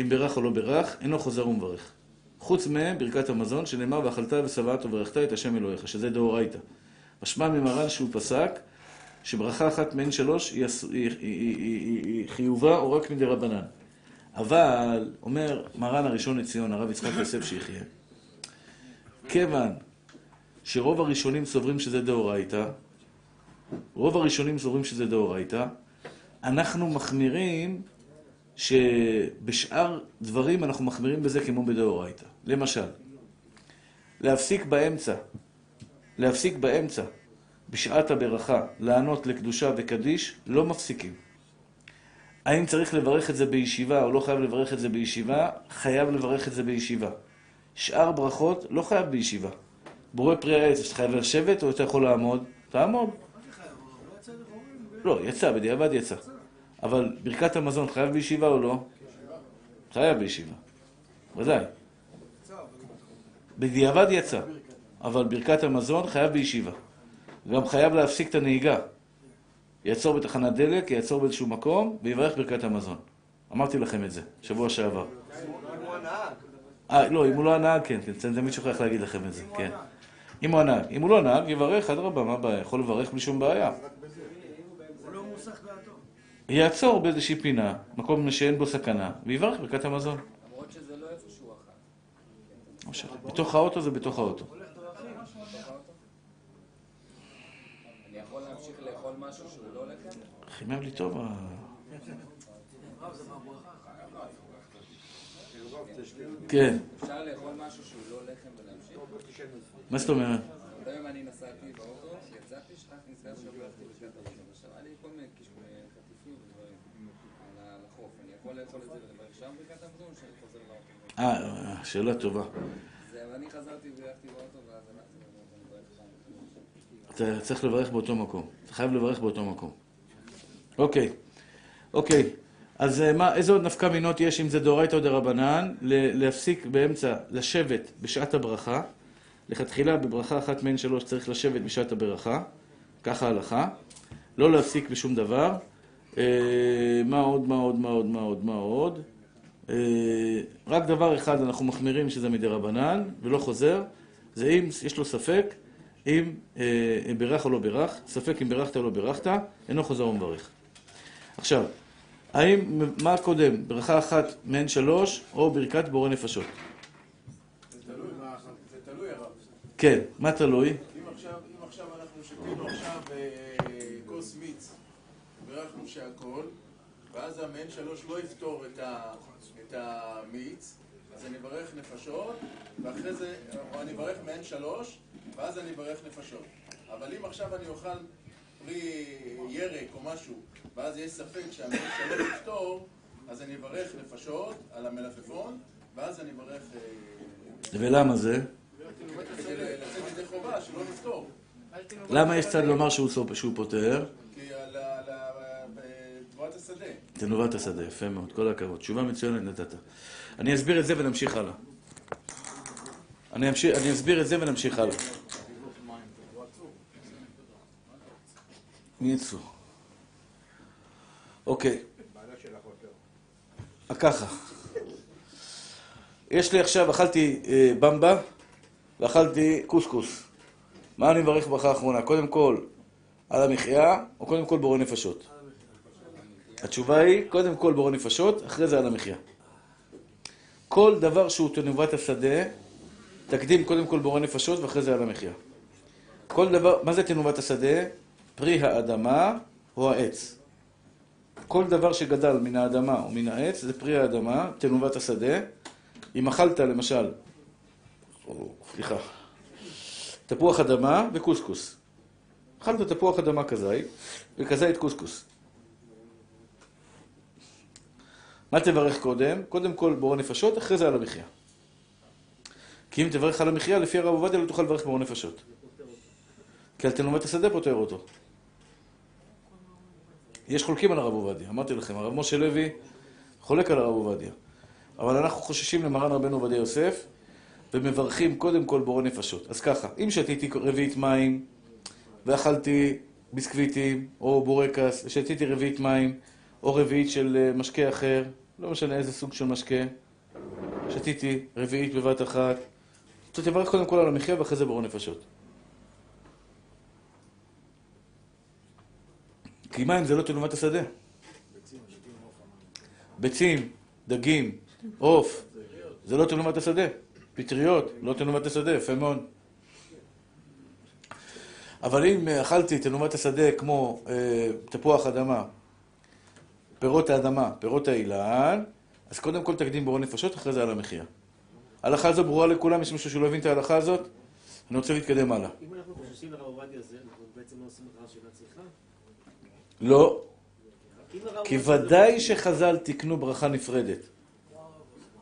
אם בירך או לא בירך, אינו חוזר ומברך. חוץ מברכת המזון, שנאמר ואכלת ושבעת וברכת את השם אלוהיך, שזה דאורייתא. משמע ממרן שהוא פסק, שברכה אחת מעין שלוש היא, היא, היא, היא, היא חיובה או רק מדי רבנן. אבל, אומר מרן הראשון לציון, הרב יצחק יוסף שיחיה, כיוון שרוב הראשונים סוברים שזה דאורייתא, רוב הראשונים סוברים שזה דאורייתא, אנחנו מחמירים שבשאר דברים אנחנו מחמירים בזה כמו בדאורייתא. למשל, להפסיק באמצע, להפסיק באמצע, בשעת הברכה, לענות לקדושה וקדיש, לא מפסיקים. האם צריך לברך את זה בישיבה או לא חייב לברך את זה בישיבה? חייב לברך את זה בישיבה. שאר ברכות לא חייב בישיבה. בורא פרי העץ, אתה חייב לשבת או אתה יכול לעמוד? תעמוד. לא, יצא, בדיעבד יצא. אבל ברכת המזון חייב בישיבה או לא? חייב בישיבה. ודאי. בדיעבד יצא. אבל ברכת המזון חייב בישיבה. גם חייב להפסיק את הנהיגה. יעצור בתחנת דלק, יעצור באיזשהו מקום, ויברך ברכת המזון. אמרתי לכם את זה, שבוע שעבר. אה, לא, אם הוא לא הנהג, כן, כן, אני תמיד שוכח להגיד לכם את זה, כן. אם הוא הנהג. אם הוא לא נהג, יברך, אדרבה, מה הבעיה? יכול לברך בלי שום בעיה. הוא לא מוסך דעתו. יעצור באיזושהי פינה, מקום שאין בו סכנה, ויברך ברכת המזון. למרות שזה לא. לא משנה. בתוך האוטו זה בתוך האוטו. אני יכול להמשיך לאכול משהו שהוא לא לחם? חימם לי טוב ה... כן, אפשר לאכול משהו שהוא לא לחם ולהמשיך? מה זאת אומרת? פעמים אני נסעתי באוטו, יצאתי, שכחתי, נזכרתי שברכתי ברכת המזון. עכשיו, היה לי כל מיני קשקולי חטיפים ודברים על החוף. אני יכול לאכול את זה ולברך שם ברכת המזון, או שאני חוזר לאוטו? אה, שאלה טובה. חזרתי באוטו, ואז. אתה צריך לברך באותו מקום. אתה חייב לברך באותו מקום. אוקיי, אוקיי. אז אה, מה, איזה עוד נפקא מינות יש, אם זה דאורייתא או דרבנן, להפסיק באמצע, לשבת בשעת הברכה. לכתחילה בברכה אחת מעין שלוש צריך לשבת בשעת הברכה, ככה ההלכה. לא להפסיק בשום דבר. אה, מה עוד, מה עוד, מה עוד, מה עוד, מה עוד? אה, רק דבר אחד אנחנו מחמירים שזה מדי רבנן, ולא חוזר, זה אם יש לו ספק, אם אה, בירך או לא בירך, ספק אם בירכת או לא בירכת, אינו חוזר ומברך. עכשיו, האם, מה קודם, ברכה אחת מעין שלוש, או ברכת בורא נפשות? זה תלוי, זה תלוי הרב. כן, מה תלוי? אם עכשיו, אם עכשיו אנחנו שתינו עכשיו אה, בירכנו שהכל, ואז המעין שלוש לא יפתור את, ה, את המיץ, אז אני אברך נפשות, ואחרי זה, או אני אברך מעין שלוש, ואז אני אברך נפשות. אבל אם עכשיו אני אוכל פרי ירק או משהו, ואז יש ספק שהמעין שלוש יפתור, אז אני אברך נפשות על המלפפון, ואז אני אברך... אה, ולמה זה? כדי לצאת ידי חובה, שלא נפתור. למה יש צד לומר שהוא פותר? כי השדה. תנובת השדה, יפה מאוד, כל הכבוד. תשובה מצוינת נתת. אני אסביר את זה ונמשיך הלאה. אני, אמשיך, אני אסביר את זה ונמשיך הלאה. מי יצאו? אוקיי. אה, ככה. יש לי עכשיו, אכלתי אה, במבה ואכלתי קוסקוס. מה אני מברך ברכה האחרונה? קודם כל, על המחיה, או קודם כל בורא נפשות? התשובה היא, קודם כל בורא נפשות, אחרי זה על המחיה. כל דבר שהוא תנובת השדה, תקדים קודם כל בורא נפשות ואחרי זה על המחיה. כל דבר, מה זה תנובת השדה? פרי האדמה או העץ. כל דבר שגדל מן האדמה או מן העץ זה פרי האדמה, תנובת השדה. אם אכלת למשל או, סליחה. תפוח אדמה וקוסקוס. אכלת תפוח אדמה כזית, וכזית קוסקוס. מה תברך קודם? קודם כל בורא נפשות, אחרי זה על המחיה. כי אם תברך על המחיה, לפי הרב עובדיה לא תוכל לברך בורא נפשות. כי על תנומת השדה פותר אותו. יש חולקים על הרב עובדיה, אמרתי לכם, הרב משה לוי חולק על הרב עובדיה. אבל אנחנו חוששים למרן רבנו עובדיה יוסף, ומברכים קודם כל בורא נפשות. אז ככה, אם שתיתי רביעית מים, ואכלתי ביסקוויטים, או בורקס, שתיתי רביעית מים, או רביעית של אה, משקה אחר, לא משנה איזה סוג של משקה, שתיתי רביעית בבת אחת, אתה תברך קודם כל על המחיה ואחרי זה בורא נפשות. כי מים זה לא תנומת השדה. ביצים, דגים, עוף, זה לא תנומת השדה. פטריות, לא תנומת השדה, יפה מאוד. אבל אם אכלתי תנומת השדה כמו אה, תפוח אדמה, פירות האדמה, פירות האילן, אז קודם כל תקדים בורא נפשות, אחרי זה על המחיה. ההלכה הזו ברורה לכולם, יש מישהו שלא הבין את ההלכה הזאת? אני רוצה להתקדם הלאה. אם אנחנו חוששים לרב עובדיה זה, אנחנו בעצם לא עושים לך שאלה צריכה? לא, כי עובדיה- ודאי שחז"ל תיקנו ברכה נפרדת.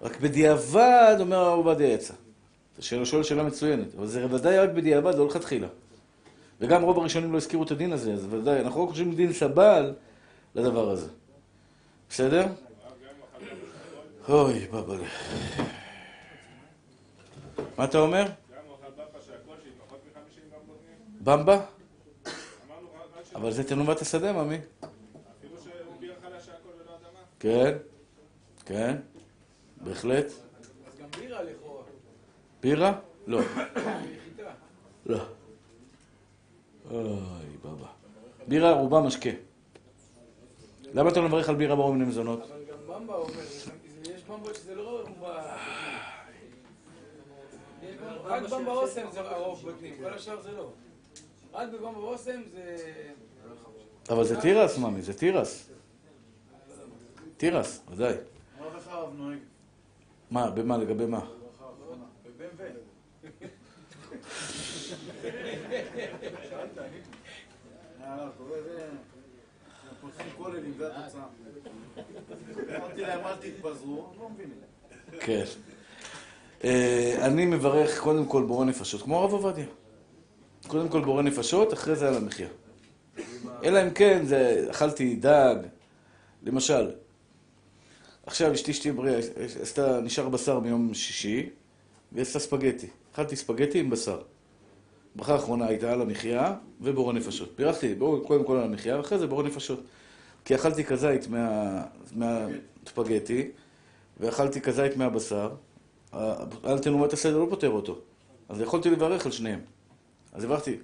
רק בדיעבד, אומר הרב עובדיה יצא. אתה שואל שואל שאלה מצוינת, אבל זה ודאי רק בדיעבד, לא לכתחילה. וגם רוב הראשונים לא הזכירו את הדין הזה, אז ודאי, אנחנו לא חושבים דין סבל לדבר הזה. בסדר? אוי, בבלה. מה אתה אומר? במבה? אבל זה תנומת השדה, ממי. כן, כן, בהחלט. אז גם בירה לכאורה. בירה? לא. לא. אוי, בבא. בירה רובה משקה. למה אתה לא מברך על בירה ברור מיני מזונות? אבל גם במבה אומר, יש במבות שזה לא. יש במבה- רק במבה אוסם זה הרוב בוטנים, כל השאר זה לא. רק בבמבה אוסם זה... אבל זה תירס, ממי, זה תירס. תירס, ודאי. מה, במה, לגבי מה? בבן יאללה, קורא זה... אנחנו פותחים כוללים, זה התוצאה. אמרתי להם, אל תתפזרו, לא מבינים. כן. אה, אני מברך קודם כל בורא נפשות, כמו הרב עובדיה. קודם כל בורא נפשות, אחרי זה על המחיה. אלא אם כן, זה, אכלתי דג, למשל. עכשיו אשתי שתהיה בריאה, עשתה, נשאר בשר מיום שישי, והיא עשתה ספגטי. אכלתי ספגטי עם בשר. ברכה האחרונה הייתה על המחיה ובורא נפשות. בירכתי קודם כל על המחיה, ואחרי זה בורא נפשות. כי אכלתי כזית מה- מהספגטי, ואכלתי כזית מהבשר, אל תנומת הסדר לא פותר אותו. אז יכולתי לברך על שניהם. אז הברכתי.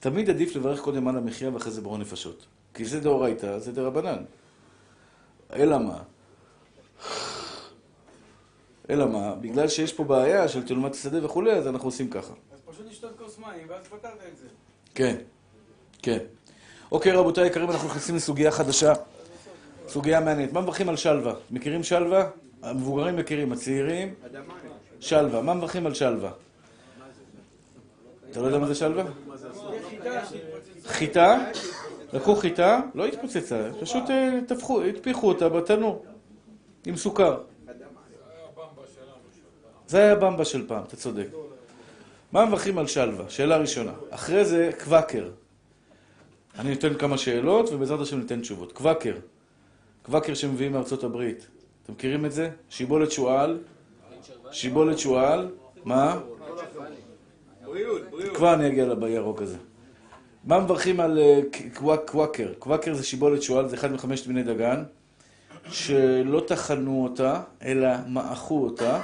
תמיד עדיף לברך קודם על המחיה ואחרי זה בורא נפשות. כי זה דאורייתא, זה דרבנן. אלא מה? אלא מה? בגלל שיש פה בעיה של תנומת השדה וכולי, אז אנחנו עושים ככה. אז פשוט לשתות כוס מים, ואז פתרת את זה. כן, כן. אוקיי, רבותיי היקרים, אנחנו נכנסים לסוגיה חדשה. סוגיה מעניינת. מה מברכים על שלווה? מכירים שלווה? המבוגרים מכירים, הצעירים? שלווה. מה מברכים על שלווה? אתה לא יודע מה זה שלווה? חיטה? לקחו חיטה, לא התפוצצה, פשוט אה, טפחו, הטפיחו אותה בתנור עם סוכר. זה היה במבה של פעם, אתה צודק. מה מברכים על שלווה? שאלה ראשונה. אחרי זה, קוואקר. אני נותן כמה שאלות, ובעזרת השם ניתן תשובות. קוואקר. קוואקר שמביאים מארצות הברית. אתם מכירים את זה? שיבולת שועל. שיבולת שועל. מה? כבר אני אגיע בירוק הזה. מה מברכים על אה, קוואק- קוואקר? קוואקר זה שיבולת שועל, זה אחד מחמשת מיני דגן, שלא טחנו אותה, אלא מעכו אותה,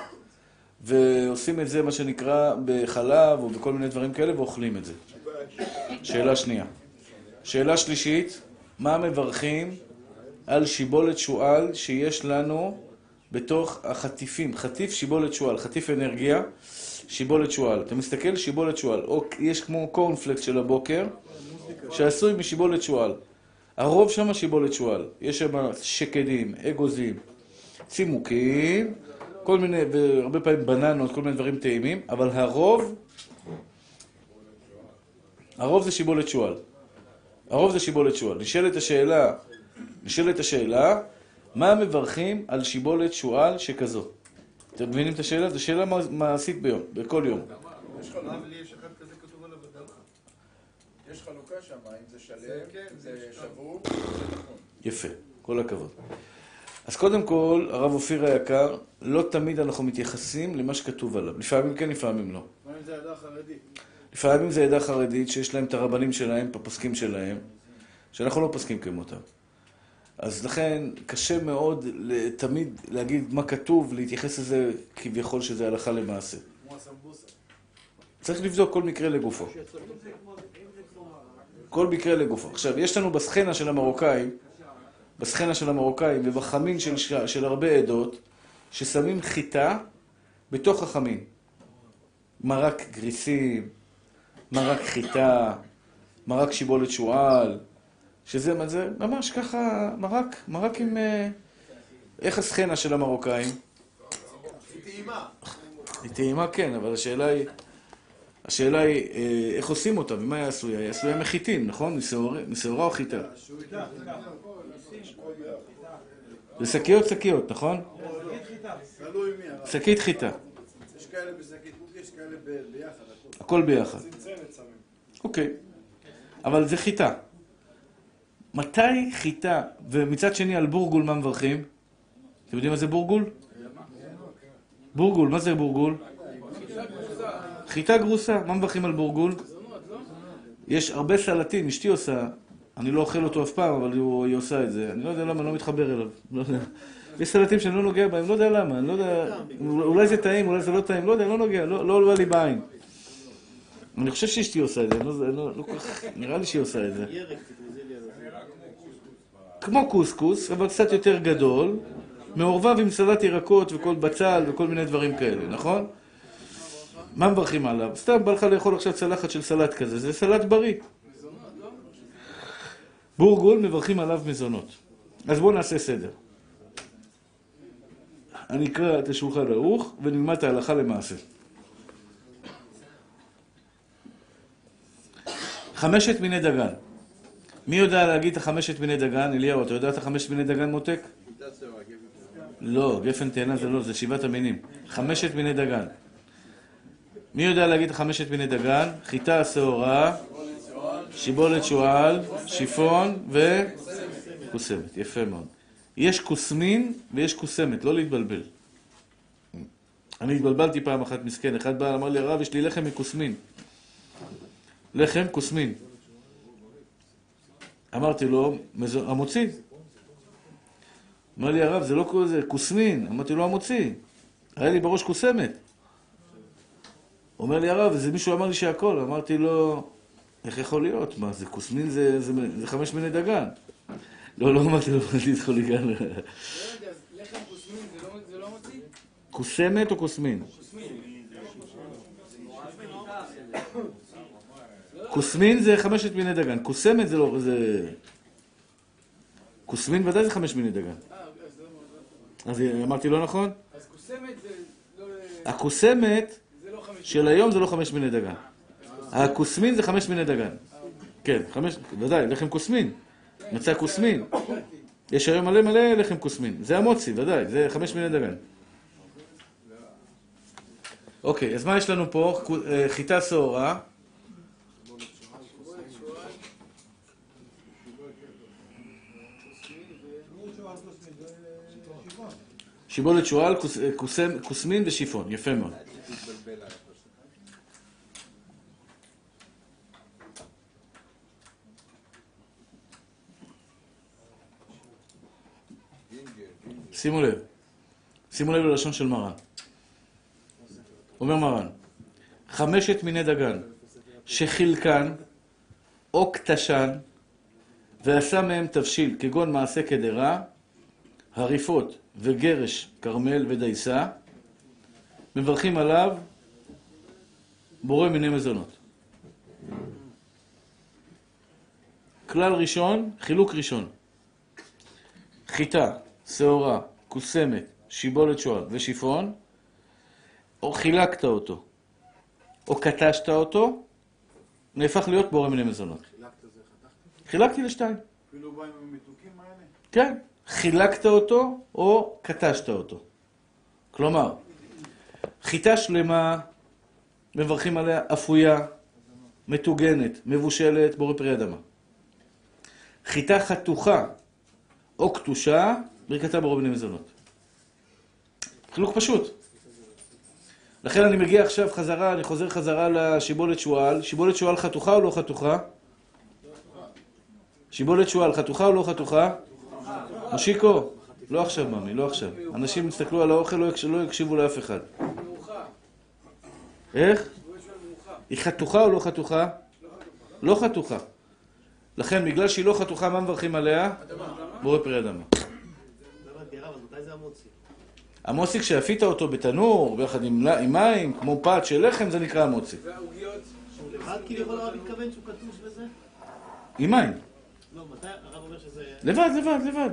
ועושים את זה, מה שנקרא, בחלב או בכל מיני דברים כאלה, ואוכלים את זה. שאלה שנייה. שאלה שלישית, מה מברכים על שיבולת שועל שיש לנו בתוך החטיפים? חטיף שיבולת שועל, חטיף אנרגיה, שיבולת שועל. אתה מסתכל, שיבולת שועל. או יש כמו קורנפלקס של הבוקר, שעשוי משיבולת שועל. הרוב שם שיבולת שועל. יש שם שקדים, אגוזים, צימוקים, כל מיני, והרבה פעמים בננות, כל מיני דברים טעימים, אבל הרוב, הרוב זה שיבולת שועל. הרוב זה שיבולת שועל. נשאלת השאלה, נשאלת השאלה, מה מברכים על שיבולת שועל שכזו? אתם מבינים את השאלה? זו שאלה מעשית ביום, בכל יום. יש חלוקה. שם, אם זה שלם, זה שבור, זה נכון. יפה, כל הכבוד. אז קודם כל, הרב אופיר היקר, לא תמיד אנחנו מתייחסים למה שכתוב עליו. לפעמים כן, לפעמים לא. אם זה עדה חרדית? לפעמים זה עדה חרדית שיש להם את הרבנים שלהם, את הפוסקים שלהם, שאנחנו לא פוסקים כמותם. אז לכן קשה מאוד תמיד להגיד מה כתוב, להתייחס לזה כביכול שזה הלכה למעשה. צריך לבדוק כל מקרה לגופו. כל מקרה לגופו. עכשיו, יש לנו בסצנה של המרוקאים, בסצנה של המרוקאים ובחמין של, של הרבה עדות, ששמים חיטה בתוך החמין. מרק גריסים, מרק חיטה, מרק שיבולת שועל, שזה מה זה, ממש ככה, מרק, מרק עם... אה, איך הסצנה של המרוקאים? היא טעימה. היא טעימה כן, אבל השאלה היא... השאלה היא, אה, איך עושים אותה, ממה היא עשויה? היא עשויה מחיטין, נכון? משעורה או חיטה? זה שקיות שקיות, נכון? שקית חיטה. יש כאלה בשקית קוקי, יש כאלה ביחד. הכל ביחד. אוקיי. אבל זה חיטה. מתי חיטה, ומצד שני על בורגול מה מברכים? אתם יודעים מה זה בורגול? בורגול, מה זה בורגול? חיטה גרוסה, מה מברכים על בורגול? יש הרבה סלטים, אשתי עושה, אני לא אוכל אותו אף פעם, אבל היא עושה את זה. אני לא יודע למה, אני לא מתחבר אליו. לא יודע. יש סלטים שאני לא נוגע בהם, לא יודע למה, אני לא יודע, אולי זה טעים, אולי זה לא טעים, לא יודע, לא נוגע, לא, לא עולה לי בעין. אני חושב שאשתי עושה את זה, לא, לא, לא כל כך, נראה לי שהיא עושה את זה. כמו קוסקוס, אבל קצת יותר גדול, מעורבב עם סלט ירקות וכל בצל וכל מיני דברים כאלה, נכון? מה מברכים עליו? סתם בא לך לאכול עכשיו צלחת של סלט כזה, זה סלט בריא. בורגול מברכים עליו מזונות. אז בואו נעשה סדר. אני אקרא את השולחן ערוך ונלמד את ההלכה למעשה. חמשת מיני דגן. מי יודע להגיד את החמשת מיני דגן? אליהו, אתה יודע את החמשת מיני דגן מותק? לא, גפן תאנה זה לא, זה שבעת המינים. חמשת מיני דגן. מי יודע להגיד את החמשת מיני דגן? חיטה שעורה, שיבולת שועל, שיפון וכוסמת. יפה מאוד. יש כוסמין ויש כוסמת, לא להתבלבל. אני התבלבלתי פעם אחת מסכן, אחד בא, אמר לי, הרב, יש לי לחם מכוסמין. לחם כוסמין. אמרתי לו, המוציא. אמר לי הרב, זה לא כל זה, כוסמין. אמרתי לו, המוציא. היה לי בראש כוסמת. אומר לי הרב, זה מישהו אמר לי שהכל. אמרתי לו, איך יכול להיות? מה, זה כוסמין זה, זה, זה חמש מיני דגן. לא, לא אמרתי לו, את חוליגן. לא יודע, לחם כוסמין זה לא מוציא? כוסמת או כוסמין? כוסמין זה חמשת מיני דגן, כוסמת זה לא, זה... כוסמין ודאי זה חמש מיני דגן. אז אמרתי לא נכון? אז כוסמת זה לא... הכוסמת לא. של היום זה לא חמש מיני דגן. הכוסמין זה חמש מיני דגן. כן, חמש, ודאי, לחם כוסמין. מצא כוסמין. יש היום מלא מלא לחם כוסמין. זה המוצי, ודאי, זה חמש מיני דגן. אוקיי, אז מה יש לנו פה? אה, חיטה שעורה. שיבולת שועל, כוס- אה, כוסמין ושיפון, יפה מאוד. שימו לב, שימו לב ללשון של מרן. אומר מרן, חמשת מיני דגן שחילקן או קטשן ועשה מהם תבשיל כגון מעשה קדרה, הריפות וגרש, כרמל ודייסה, מברכים עליו בורא מיני מזונות. כלל ראשון, חילוק ראשון. חיטה, שעורה, כוסמת, שיבולת שועל ושיפון, או חילקת אותו, או קטשת אותו, נהפך להיות בורא מיני מזונות. חילקתי לשתיים. אפילו בא עם המתוקים האלה? כן, חילקת אותו או קטשת אותו. כלומר, חיטה שלמה, מברכים עליה אפויה, מטוגנת, מבושלת, בורא פרי אדמה. חיטה חתוכה או קטושה, ברכתה בורא בני מזונות. חילוק פשוט. לכן אני מגיע עכשיו חזרה, אני חוזר חזרה לשיבולת שועל. שיבולת שועל חתוכה או לא חתוכה? שיבולת שועל חתוכה או לא חתוכה? מושיקו, לא עכשיו ממי, לא עכשיו. אנשים יסתכלו על האוכל, לא לא יקשיבו לאף אחד. איך? היא חתוכה או לא חתוכה? לא חתוכה. לכן, בגלל שהיא לא חתוכה, מה מברכים עליה? בורא פרי אדמה. זה המוציא? המוצי, כשאפית אותו בתנור, ביחד עם, עם מים, כמו פת של לחם, זה נקרא המוצי. והעוגיות, לבד כביכול הרב מתכוון שהוא קטוש בזה? עם מים. לא, מתי הרב אומר שזה... לבד, לבד, לבד.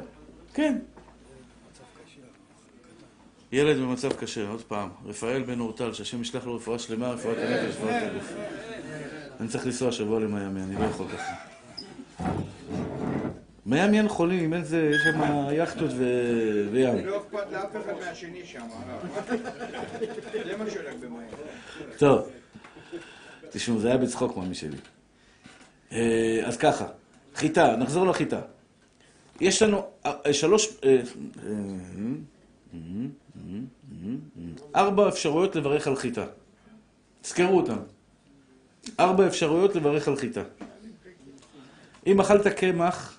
כן. ילד במצב קשה, עוד פעם. רפאל בן אורטל, שהשם ישלח לו רפואה שלמה, רפואת הנפש, רפואת הגוף. אני צריך לנסוע שבוע למיאמי, אני לא יכול ככה. מיאמי אין חולים, אין זה, יש שם יאכטות ו- וים. לא אכפת לאף אחד מהשני שם, הרב. זה מה שהולך במים. טוב. תשמעו, זה היה בצחוק מאמי שלי. אה, אז ככה, חיטה, נחזור לחיטה. יש לנו אה, אה, שלוש... אה, אה, ארבע אפשרויות לברך על חיטה. תזכרו אותן. ארבע אפשרויות לברך על חיטה. אם אכלת קמח,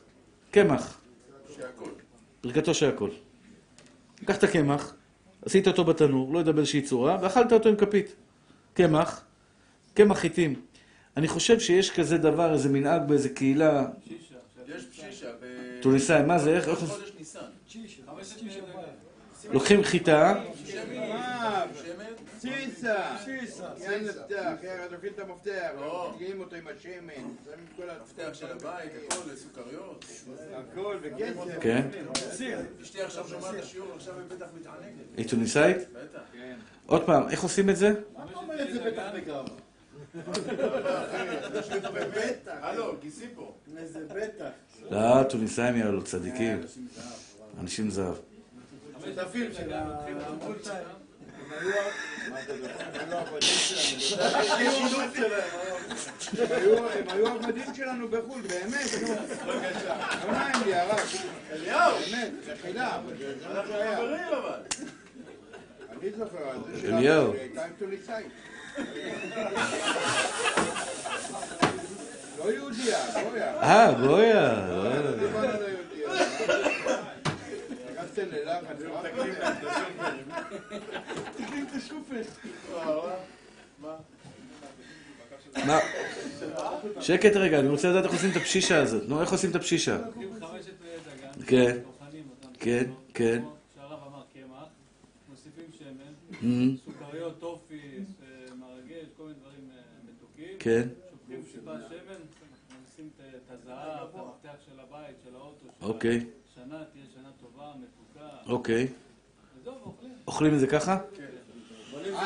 קמח, שהכל. ברכתו של הכל. לקחת קמח, עשית אותו בתנור, לא יודע באיזושהי צורה, ואכלת אותו עם כפית. קמח, קמח חיטים. אני חושב שיש כזה דבר, איזה מנהג באיזה קהילה יש פשישה ב... טוניסאי, מה זה, איך, איך, חודש ניסן. לוקחים חיטה, שמן? סיסה! יין מפתח, יאללה, תפעיל את המפתח. מגיעים אותו עם השמן, שמים כל מפתח של הבית, הכל, סוכריות. הכל וכסף. כן, אשתי עכשיו שומעת את השיעור, עכשיו היא בטח מתענגת. היא טוניסאית. בטח. עוד פעם, איך עושים את זה? הלו, גיסי פה. לא, טוניסאים יעלו, צדיקים. אנשים זהב. שותפים של שלנו. הם היו- הם היו עבדים שלנו בחו"ל, באמת, נו. נעים לי, הרב. אליהו! באמת, מחילה, אבל זה אבל. אני זוכר זה. שהיא הייתה עם טוניסאית. לא יהודייה, גויה. אה, גויה. על היהודייה. נכנסתם ללחץ, רב? מה? שקט רגע, אני רוצה לדעת איך עושים את הפשישה הזאת. נו, איך עושים את הפשישה? דגן, כן. כן, כן. אמ, סוכריות, טופי, אה, מרגש, כל מיני דברים אה, מתוקים. כן. שופכים טיפה שמן, מכניסים את את הזהב, את המפתח של הבית, של האוטו, אוקיי, השנה, תהיה שנה טובה, מתוקה. אוקיי. אוכלים. אוכלים את זה ככה? עד ערב-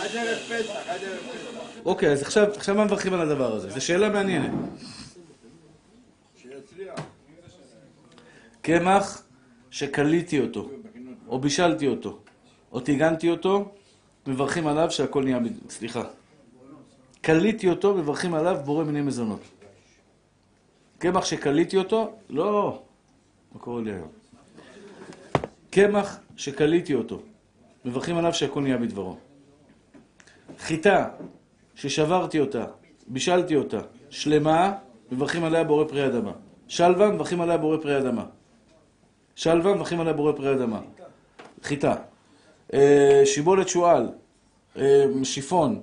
עד ערב פסח, עד ערב פסח. אוקיי, אז עכשיו, עכשיו מה מברכים על הדבר הזה? זו שאלה מעניינת. קמח שקליתי אותו, או בישלתי אותו, או טיגנתי אותו, מברכים עליו שהכל נהיה... סליחה. קליתי אותו, מברכים עליו בורא מיני מזונות. קמח שקליתי אותו, לא, מה קורה לי היום? קמח שקליתי אותו, מברכים עליו שהכל נהיה בדברו. חיטה ששברתי אותה, בישלתי אותה, שלמה, מברכים עליה בורא פרי אדמה. שלווה, מברכים עליה בורא פרי אדמה. שלווה, מברכים עליה בורא פרי אדמה. חיטה. אה, שיבולת שועל, אה, שיפון,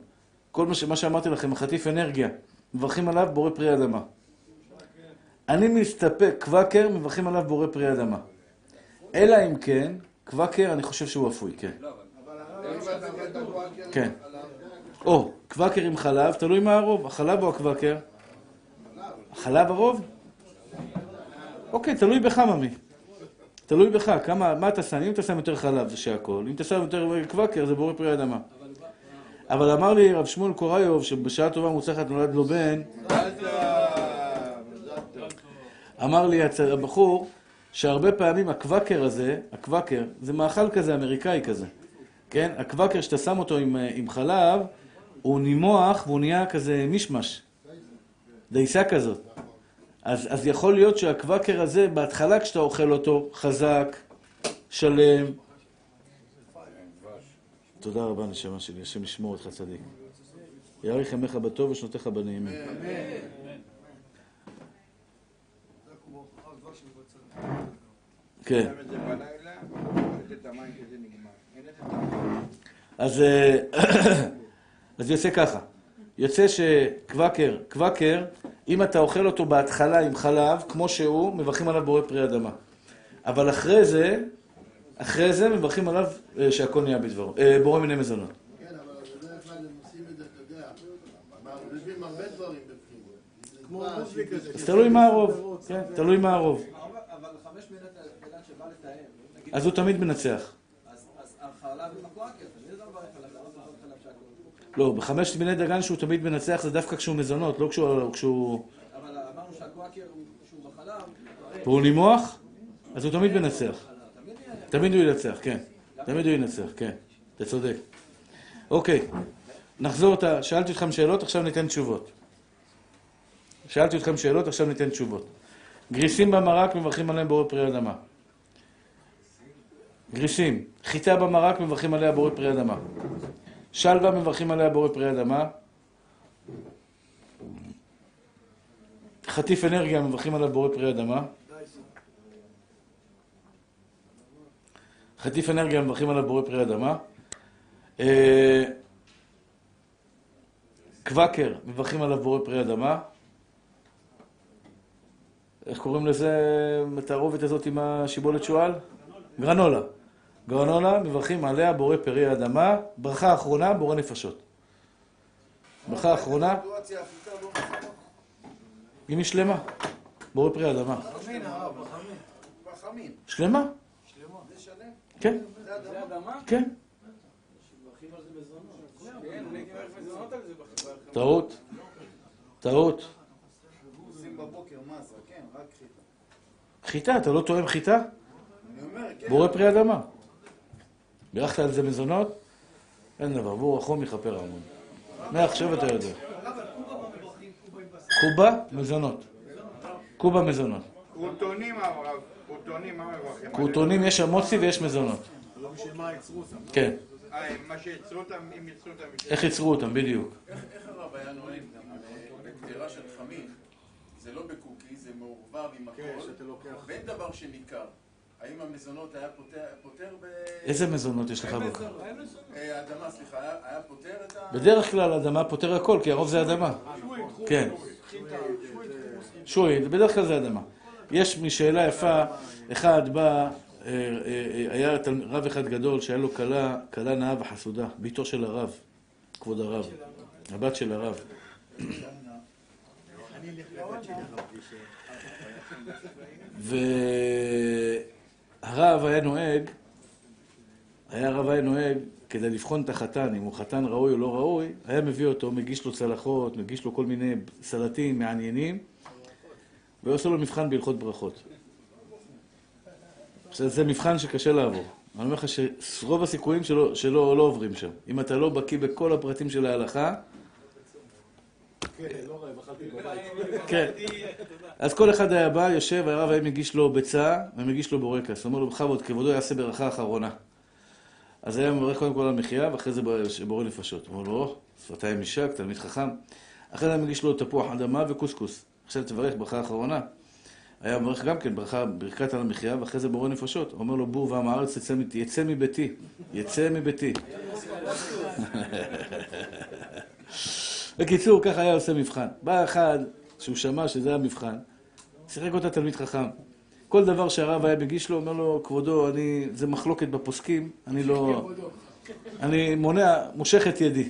כל מה, שאמרתי לכם, חטיף אנרגיה, מברכים עליו בורא פרי אדמה. אני מסתפק, קוואקר, מברכים עליו בורא פרי אדמה. אלא אם כן, קוואקר, אני חושב שהוא אפוי, כן. כן. או, קוואקר עם חלב, תלוי מה הרוב, החלב או הקוואקר? החלב הרוב? אוקיי, תלוי בך, ממי. תלוי בך, כמה, מה אתה שם, אם אתה שם יותר חלב זה שהכל, אם אתה שם יותר קוואקר זה בורא פרי אדמה. אבל אמר לי רב שמואל קוריוב שבשעה טובה מוצלחת נולד לו בן, מזל טוב, מזל טוב. אמר לי הבחור שהרבה פעמים הקוואקר הזה, הקוואקר, זה מאכל כזה אמריקאי כזה, כן? הקוואקר שאתה שם אותו עם, אה, עם חלב, הוא נימוח והוא נהיה כזה מישמש, דייסה כזאת. אז, אז יכול להיות שהקוואקר הזה, בהתחלה כשאתה אוכל אותו, חזק, שלם. תודה רבה, נשמה שלי, השם ישמור אותך צדיק. יאריך ימיך בטוב ושנותיך בנעימים. כן. שם את זה בלילה, לתת את המים שזה נגמר. אין את אז, אה, אז יוצא ככה, יוצא שקוואקר, קוואקר, אם אתה אוכל אותו בהתחלה עם חלב, כמו שהוא, מברכים עליו בורא פרי אדמה. אבל אחרי זה, אחרי זה מברכים עליו אה, שהכל נהיה בדברו, אה, בורא מיני מזונות. כן, אבל בדרך כלל הם עושים את זה, אתה יודע, מערבבים הרבה דברים בפנים. אז תלוי מה הרוב, כן, תלוי מה הרוב. מילת אילת שבא לתאם, אז הוא תמיד מנצח. לא לא. לא, בחמש מיני דגן שהוא תמיד מנצח זה דווקא כשהוא מזונות, לא כשהוא... כשהוא... אבל אמרנו שהקואקר הוא שהוא בחלב, והוא נימוח, אז הוא תמיד מנצח. תמיד יהיה תמיד הוא ינצח, כן. תמיד הוא ינצח, כן. אתה צודק. אוקיי, נחזור את ה... שאלתי אתכם שאלות, עכשיו ניתן תשובות. שאלתי אתכם שאלות, עכשיו ניתן תשובות. גריסים במרק, מברכים עליהם בורא פרי אדמה. גריסים. חיטה במרק, מברכים עליה בורא פרי אדמה. שלווה, מברכים עליה בורא פרי אדמה. חטיף אנרגיה, מברכים עליו בורא פרי אדמה. חטיף אנרגיה, מברכים עליו בורא פרי אדמה. אה, קוואקר, מברכים עליו בורא פרי אדמה. איך קוראים לזה, התערובת הזאת עם השיבולת שועל? גרנולה. גרנולה, מברכים עליה בורא פרי אדמה. ברכה אחרונה, בורא נפשות. ברכה אחרונה. אם היא שלמה. בורא פרי אדמה. רחמים. שלמה? כן? כן. מברכים על זה מזונות. כן, אני הייתי הולך מזונות על זה בחברה. טעות. טעות. עושים בבוקר מזה, כן, רק חיטה. חיטה, אתה לא תואם חיטה? בורא פרי אדמה. בירכת על זה מזונות? אין דבר, בור החום יכפר המון. מעכשיו אתה יודע. קובה, מזונות. קובה, מזונות. קרוטונים, הרב, קרוטונים, מה מברכים? קרוטונים יש המוצי ויש מזונות. לא בשביל מה יצרו אותם. כן. אה, מה שיצרו אותם, אם יצרו אותם... איך ייצרו אותם, בדיוק. איך הרב היה נוהג אה, בקטירה של חמין? זה לא בקוקי, זה מעורבב עם כן, הכל, שאתה לוקח. ואין דבר שניכר. האם המזונות היה פותר, פותר ב... איזה מזונות יש לך בו? אה, אדמה, סליחה, היה פותר את ה... בדרך כלל אדמה פותר הכל, כי הרוב זה אדמה. כן. שוי, בדרך כלל זה אדמה. יש משאלה יפה, אחד בא, אה, אה, אה, היה רב אחד גדול שהיה לו כלה, כלה נאה וחסודה, בתו של הרב, כבוד הרב, הבת של הרב. והרב היה נוהג, היה הרב היה נוהג, כדי לבחון את החתן, אם הוא חתן ראוי או לא ראוי, היה מביא אותו, מגיש לו צלחות, מגיש לו כל מיני סלטים מעניינים, ועושה לו מבחן בהלכות ברכות. זה מבחן שקשה לעבור. אני אומר לך שרוב הסיכויים שלו, שלו לא עוברים שם. אם אתה לא בקיא בכל הפרטים של ההלכה, כן. אז כל אחד היה בא, יושב, והרב היה מגיש לו ביצה, ומגיש לו בורקס. הוא אומר לו, בכבוד, כבודו יעשה ברכה אחרונה. אז היה מברך קודם כל על מחיה, ואחרי זה בורא נפשות. הוא אומר לו, שפתיים יישק, תלמיד חכם. אחרי זה היה מגיש לו תפוח אדמה וקוסקוס. עכשיו תברך ברכה אחרונה. היה מברך גם כן ברכה, ברכת על המחיה, ואחרי זה בורא נפשות. הוא אומר לו, בור ועם הארץ יצא, יצא מביתי. יצא מביתי. בקיצור, ככה היה עושה מבחן. בא אחד שהוא שמע שזה המבחן, שיחק אותה תלמיד חכם. כל דבר שהרב היה מגיש לו, אומר לו, כבודו, אני, זה מחלוקת בפוסקים, אני לא... אני מונע, מושך את ידי.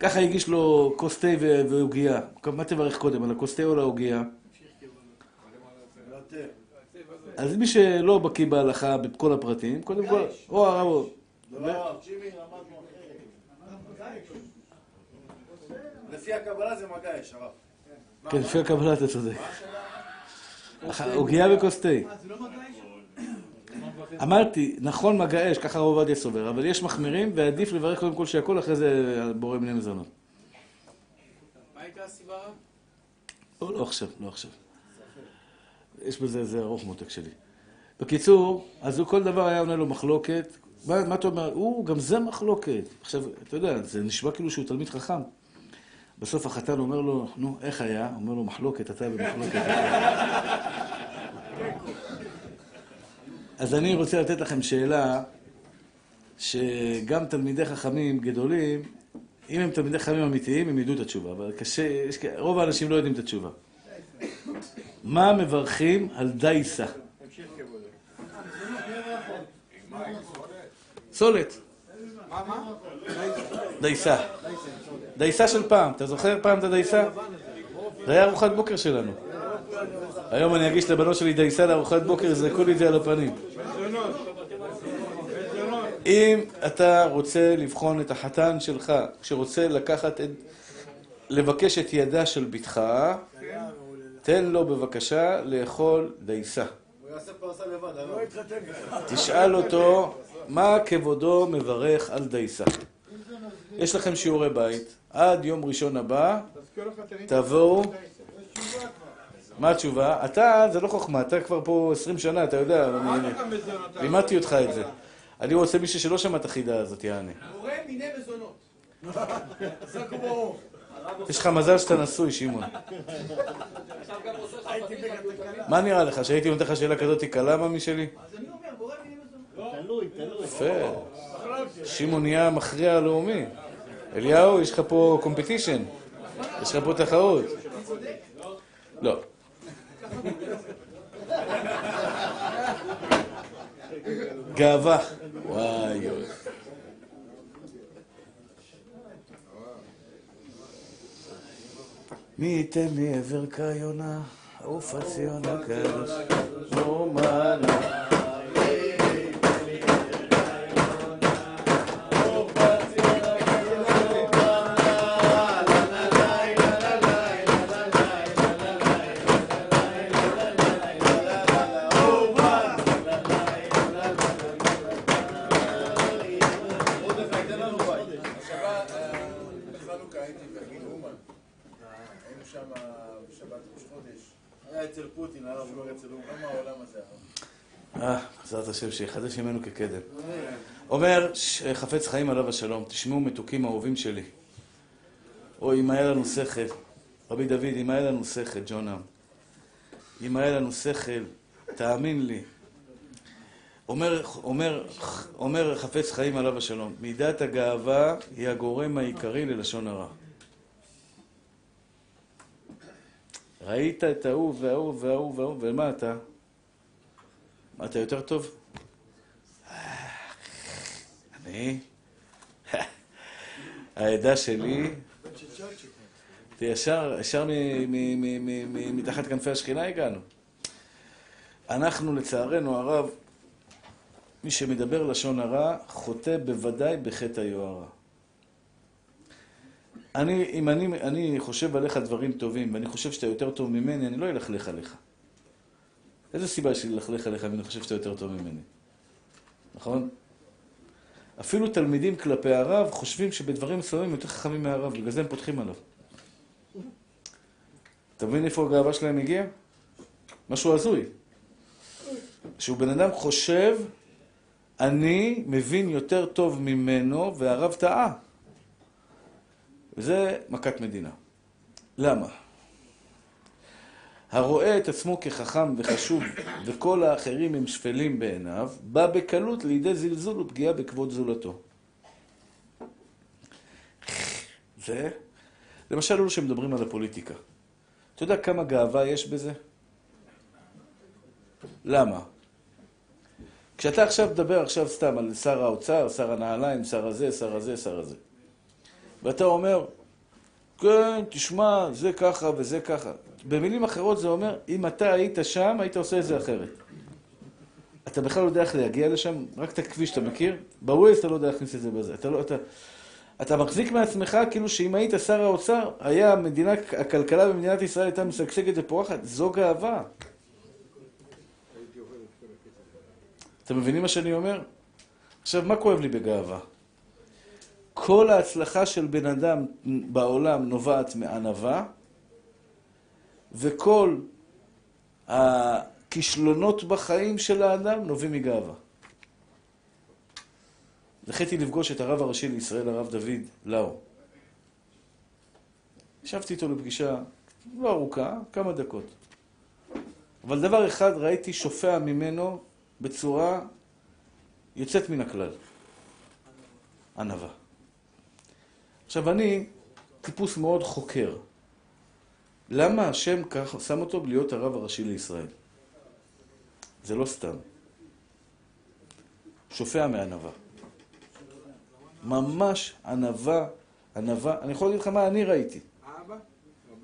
ככה הגיש לו כוס תה ו- ועוגייה. מה תברך קודם, על הכוס תה או על העוגייה? אז מי שלא בקיא בהלכה בכל הפרטים, קודם כל, או הרב... או- לא, צ'ימי למדנו לפי הקבלה זה מגע יש, הרב. כן, לפי הקבלה אתה צודק. עוגיה וכוס תה. אמרתי, נכון מגע אש, ככה הרב עובדיה סובר, אבל יש מחמירים, ועדיף לברך קודם כל שהכל, אחרי זה בורא מיני מזונות. מה הייתה הסיבה? הרב? לא, לא עכשיו, לא עכשיו. יש בזה איזה ארוך מותק שלי. בקיצור, אז הוא כל דבר היה עונה לו מחלוקת. מה, מה אתה אומר? הוא, גם זה מחלוקת. עכשיו, אתה יודע, זה נשמע כאילו שהוא תלמיד חכם. בסוף החתן אומר לו, נו, איך היה? אומר לו, מחלוקת, אתה במחלוקת. אז אני רוצה לתת לכם שאלה, שגם תלמידי חכמים גדולים, אם הם תלמידי חכמים אמיתיים, הם ידעו את התשובה, אבל קשה, יש, רוב האנשים לא יודעים את התשובה. מה מברכים על דייסה? סולת. מה, מה? דייסה. דייסה של פעם. אתה זוכר פעם את הדייסה? זה היה ארוחת בוקר שלנו. היום אני אגיש לבנות שלי דייסה לארוחת בוקר, יזרקו לי את זה על הפנים. אם אתה רוצה לבחון את החתן שלך, שרוצה לקחת את... לבקש את ידה של בתך, תן לו בבקשה לאכול דייסה. הרב. תשאל אותו, מה כבודו מברך על דייסה? יש לכם שיעורי בית, עד יום ראשון הבא. תבואו. מה התשובה? אתה, זה לא חוכמה, אתה כבר פה 20 שנה, אתה יודע, אני לימדתי אותך את זה. אני רוצה מישהו שלא שמע את החידה הזאת, יעני. בורא מיני מזונות. יש לך מזל שאתה נשוי, שמעון. מה נראה לך, שהייתי נותן לך שאלה כזאת קלה, ממי שלי? אז אני אומר, בורא מיני מזונות. תלוי, תלוי. יפה. שמעון נהיה המכריע הלאומי. אליהו, יש לך פה קומפטישן. יש לך פה תחרות. לא. גאווה. וואי. מי ייתן לי עבר כיונה, עוף הציון הקדוש, נאמנה. לא. אה, בעזרת השם, שיחדש ימינו כקדם. אומר חפץ חיים עליו השלום, תשמעו מתוקים אהובים שלי. או אם היה לנו שכל, רבי דוד, אם היה לנו שכל, ג'ונם, אם היה לנו שכל, תאמין לי. אומר, אומר, אומר חפץ חיים עליו השלום, מידת הגאווה היא הגורם העיקרי ללשון הרע. ראית את ההוא וההוא וההוא וההוא, ומה אתה? אתה יותר טוב? אני? העדה שלי, ישר, ישר מתחת כנפי השכינה הגענו. אנחנו, לצערנו הרב, מי שמדבר לשון הרע, חוטא בוודאי בחטא היוהרה. אני, אם אני, אני חושב עליך דברים טובים, ואני חושב שאתה יותר טוב ממני, אני לא אלכלך עליך. איזה סיבה יש לי ללכלך עליך אם אני חושב שאתה יותר טוב ממני? נכון? אפילו תלמידים כלפי הרב חושבים שבדברים מסוימים יותר חכמים מהרב, בגלל זה הם פותחים עליו. אתה מבין איפה הגאווה שלהם הגיעה? משהו הזוי. שהוא בן אדם חושב, אני מבין יותר טוב ממנו, והרב טעה. וזה מכת מדינה. למה? הרואה את עצמו כחכם וחשוב, וכל האחרים הם שפלים בעיניו, בא בקלות לידי זלזול ופגיעה בכבוד זולתו. זה, למשל, אלו שמדברים על הפוליטיקה. אתה יודע כמה גאווה יש בזה? למה? כשאתה עכשיו מדבר עכשיו סתם על שר האוצר, שר הנעליים, שר הזה, שר הזה, שר הזה. ואתה אומר, כן, תשמע, זה ככה וזה ככה. במילים אחרות זה אומר, אם אתה היית שם, היית עושה את זה אחרת. אתה בכלל לא יודע איך להגיע לשם, רק את הכביש אתה מכיר, בווייז אתה לא יודע להכניס את זה בזה. אתה, לא, אתה, אתה מחזיק מעצמך כאילו שאם היית שר האוצר, היה המדינה, הכלכלה במדינת ישראל הייתה משגשגת ופורחת, זו גאווה. אתם מבינים מה שאני אומר? עכשיו, מה כואב לי בגאווה? כל ההצלחה של בן אדם בעולם נובעת מענווה, וכל הכישלונות בחיים של האדם נובעים מגאווה. זכיתי לפגוש את הרב הראשי לישראל, הרב דוד לאו. ישבתי איתו לפגישה לא ארוכה, כמה דקות. אבל דבר אחד ראיתי שופע ממנו בצורה יוצאת מן הכלל. ענווה. עכשיו, אני טיפוס מאוד חוקר. למה השם כך שם אותו להיות הרב הראשי לישראל? זה לא סתם. שופע מענווה. ממש ענווה, ענווה. אני יכול להגיד לך מה אני ראיתי.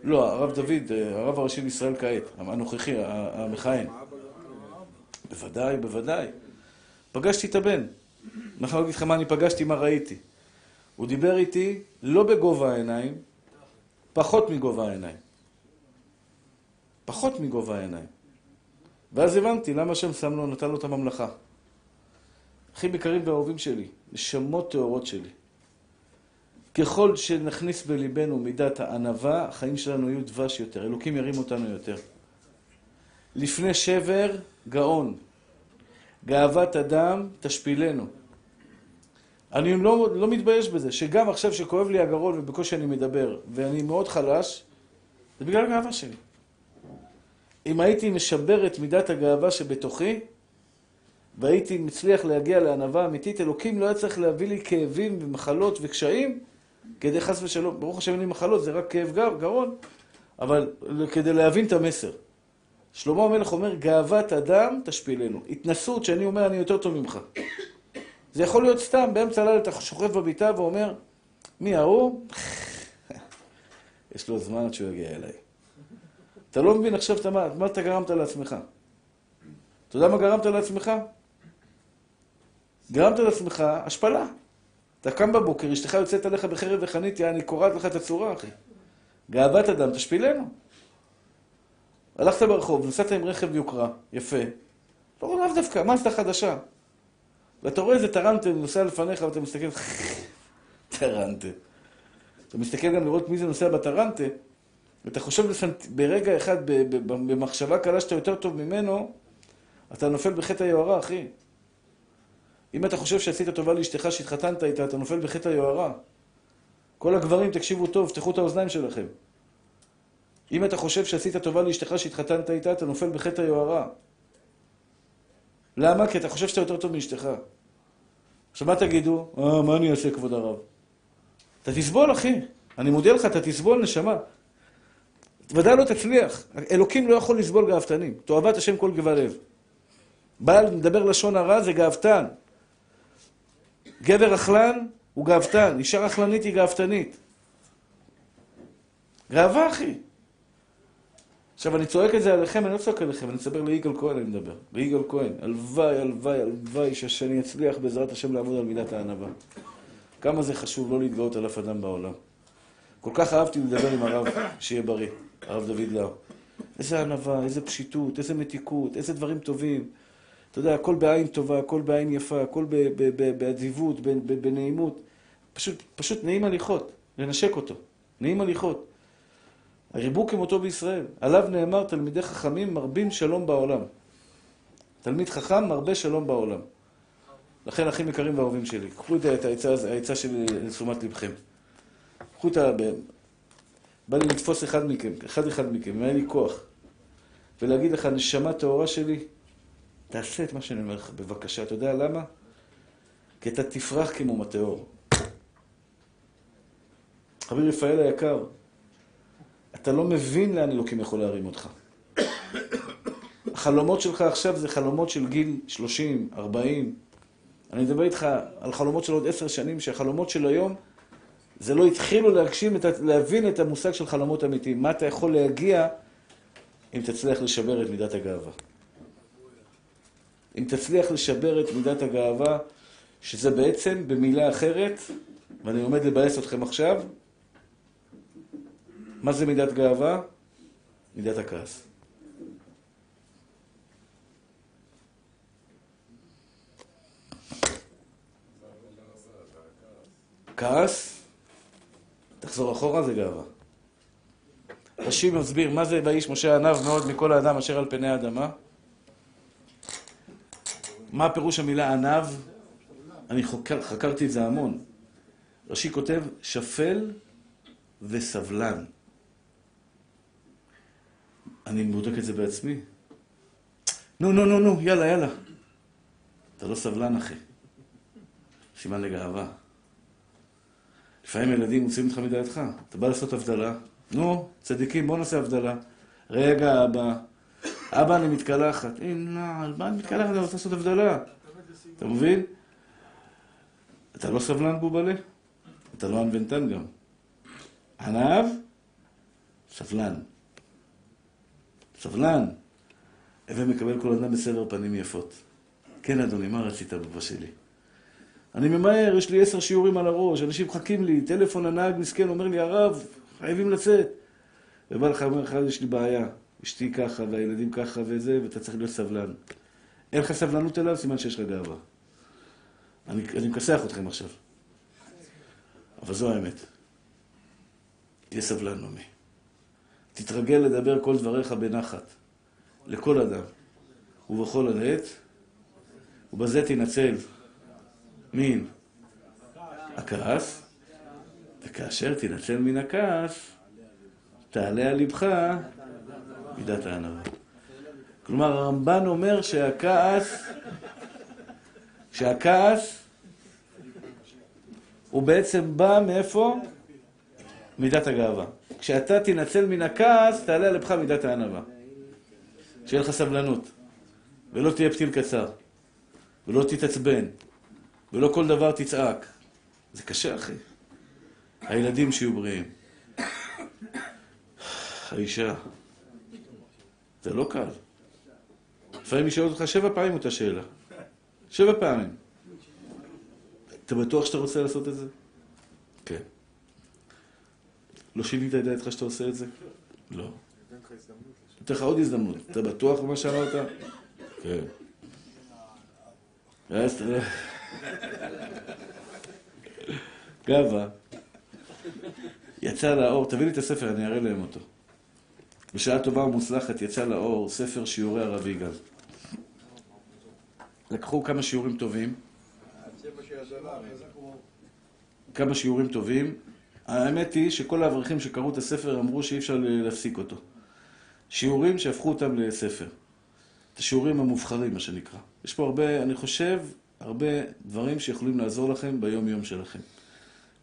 לא, הרב דוד, הרב הראשי לישראל כעת, הנוכחי, המכהן. בוודאי, בוודאי. פגשתי את הבן. אני יכול להגיד לך מה אני פגשתי, מה ראיתי. הוא דיבר איתי לא בגובה העיניים, פחות מגובה העיניים. פחות מגובה העיניים. ואז הבנתי למה השם שם לו, נתן לו את הממלכה. אחים יקרים ואהובים שלי, נשמות טהורות שלי. ככל שנכניס בליבנו מידת הענווה, החיים שלנו יהיו דבש יותר. אלוקים ירים אותנו יותר. לפני שבר, גאון. גאוות אדם תשפילנו. אני לא, לא מתבייש בזה, שגם עכשיו שכואב לי הגרון ובקושי אני מדבר, ואני מאוד חלש, זה בגלל הגאווה שלי. אם הייתי משבר את מידת הגאווה שבתוכי, והייתי מצליח להגיע לענווה אמיתית, אלוקים לא היה צריך להביא לי כאבים ומחלות וקשיים, כדי חס ושלום, ברוך השם אין לי מחלות, זה רק כאב גר, גרון, אבל כדי להבין את המסר. שלמה המלך אומר, גאוות אדם תשפילנו. התנסות שאני אומר, אני יותר טוב ממך. זה יכול להיות סתם, באמצע הלילה אתה שוכב בביתה ואומר, מי ההוא? יש לו זמן עד שהוא יגיע אליי. אתה לא מבין עכשיו מה, מה אתה גרמת לעצמך. אתה יודע מה גרמת לעצמך? גרמת לעצמך השפלה. אתה קם בבוקר, אשתך יוצאת עליך בחרב וחנית, אני קורעת לך את הצורה, אחי. גאוות אדם תשפילנו. הלכת ברחוב, נסעת עם רכב יוקרה, יפה. לא לאו דווקא, מזדה חדשה. ואתה רואה איזה טרנטה נוסע לפניך ואתה מסתכל, טרנטה. אתה מסתכל גם לראות מי זה נוסע בטרנטה, ואתה חושב לפנט... ברגע אחד, במחשבה קלה שאתה יותר טוב ממנו, אתה נופל בחטא היוהרה, אחי. אם אתה חושב שעשית טובה לאשתך שהתחתנת איתה, אתה נופל בחטא היוהרה. כל הגברים, תקשיבו טוב, פתחו את האוזניים שלכם. אם אתה חושב שעשית טובה לאשתך שהתחתנת איתה, אתה נופל בחטא היוהרה. למה? כי אתה חושב שאתה יותר טוב מאשתך. עכשיו מה תגידו? אה, מה אני אעשה, כבוד הרב? אתה תסבול, אחי. אני מודיע לך, אתה תסבול, נשמה. ודאי לא תצליח. אלוקים לא יכול לסבול גאוותנים. תאהבת השם כל גבל לב. בעל מדבר לשון הרע זה גאוותן. גבר רכלן הוא גאוותן, אישה רכלנית היא גאוותנית. גאווה, אחי. עכשיו, אני צועק את זה עליכם, אני לא צועק עליכם, אני אספר ליגאל כהן, אני מדבר. ליגאל כהן. הלוואי, הלוואי, הלוואי שאני אצליח בעזרת השם לעבוד על מידת הענווה. כמה זה חשוב לא להתגאות על אף אדם בעולם. כל כך אהבתי לדבר עם הרב, שיהיה בריא, הרב דוד לאו. איזה ענווה, איזה פשיטות, איזה מתיקות, איזה דברים טובים. אתה יודע, הכל בעין טובה, הכל בעין יפה, הכל באדיבות, בנעימות. פשוט, פשוט נעים הליכות, לנשק אותו. נעים הליכות. הריבו כמותו בישראל. עליו נאמר, תלמידי חכמים מרבים שלום בעולם. תלמיד חכם מרבה שלום בעולם. לכן, אחים יקרים ואהובים שלי, קחו את העצה שלי לתשומת לבכם. קחו את ה... בא לי לתפוס אחד מכם, אחד אחד מכם, אם היה לי כוח, ולהגיד לך, נשמה טהורה שלי, תעשה את מה שאני אומר לך, בבקשה. אתה יודע למה? כי אתה תפרח כמו מטאור. חבר רפאל היקר, אתה לא מבין לאן אלוקים יכול להרים אותך. החלומות שלך עכשיו זה חלומות של גיל 30, 40. אני מדבר איתך על חלומות של עוד עשר שנים, שהחלומות של היום, זה לא התחילו להגשים, את, להבין את המושג של חלומות אמיתיים. מה אתה יכול להגיע אם תצליח לשבר את מידת הגאווה. אם תצליח לשבר את מידת הגאווה, שזה בעצם, במילה אחרת, ואני עומד לבאס אתכם עכשיו, מה זה מידת גאווה? מידת הכעס. כעס, תחזור אחורה, זה גאווה. רש"י מסביר מה זה ואיש משה עניו מאוד מכל האדם אשר על פני האדמה. מה פירוש המילה עניו? אני חוקר, חקרתי את זה המון. רש"י כותב שפל וסבלן. אני בודק את זה בעצמי. נו, נו, נו, נו, יאללה, יאללה. אתה לא סבלן, אחי. סימן לגאווה. לפעמים ילדים מוצאים אותך מדעתך. אתה בא לעשות הבדלה, נו, צדיקים, בוא נעשה הבדלה. רגע, אבא. אבא, אני מתקלחת. אין נעל, מה אני מתקלחת? אני רוצה לעשות הבדלה. אתה מבין? אתה לא סבלן בובלה? אתה לא אנוונטן גם. עניו, סבלן. סבלן. הווה מקבל כל אדם בסבר פנים יפות. כן, אדוני, מה רצית בבא שלי? אני ממהר, יש לי עשר שיעורים על הראש, אנשים מחכים לי, טלפון הנהג מסכן, אומר לי, הרב, חייבים לצאת. ובא לך, אומר לך, יש לי בעיה, אשתי ככה, והילדים ככה וזה, ואתה צריך להיות סבלן. אין לך סבלנות אליו, סימן שיש לך גאווה. אני, אני מכסח אתכם עכשיו. אבל זו האמת. תהיה סבלן, נעמה. תתרגל לדבר כל דבריך בנחת, לכל אדם, ובכל העת, ובזה תנצל מן הכעס, וכאשר תנצל מן הכעס, תעלה על לבך מידת הענווה. כלומר, הרמב"ן אומר שהכעס, שהכעס הוא בעצם בא מאיפה? מידת הגאווה. כשאתה תנצל מן הכעס, תעלה על לבך מידת הענווה. שיהיה לך סבלנות, ולא תהיה פתיל קצר, ולא תתעצבן, ולא כל דבר תצעק. זה קשה, אחי. הילדים שיהיו בריאים. האישה. זה לא קל. לפעמים ישאל אותך שבע פעמים אותה שאלה. שבע פעמים. אתה בטוח שאתה רוצה לעשות את זה? כן. לא שינית את דעתך שאתה עושה את זה? לא. אתן לך עוד הזדמנות. אתה בטוח במה שאמרת? כן. ואז אתה... גאווה. יצא לאור, תביא לי את הספר, אני אראה להם אותו. בשעה טובה ומוצלחת יצא לאור ספר שיעורי הרב יגאל. לקחו כמה שיעורים טובים. כמה שיעורים טובים. האמת היא שכל האברכים שקראו את הספר אמרו שאי אפשר להפסיק אותו. שיעורים שהפכו אותם לספר. את השיעורים המובחרים, מה שנקרא. יש פה הרבה, אני חושב, הרבה דברים שיכולים לעזור לכם ביום-יום שלכם.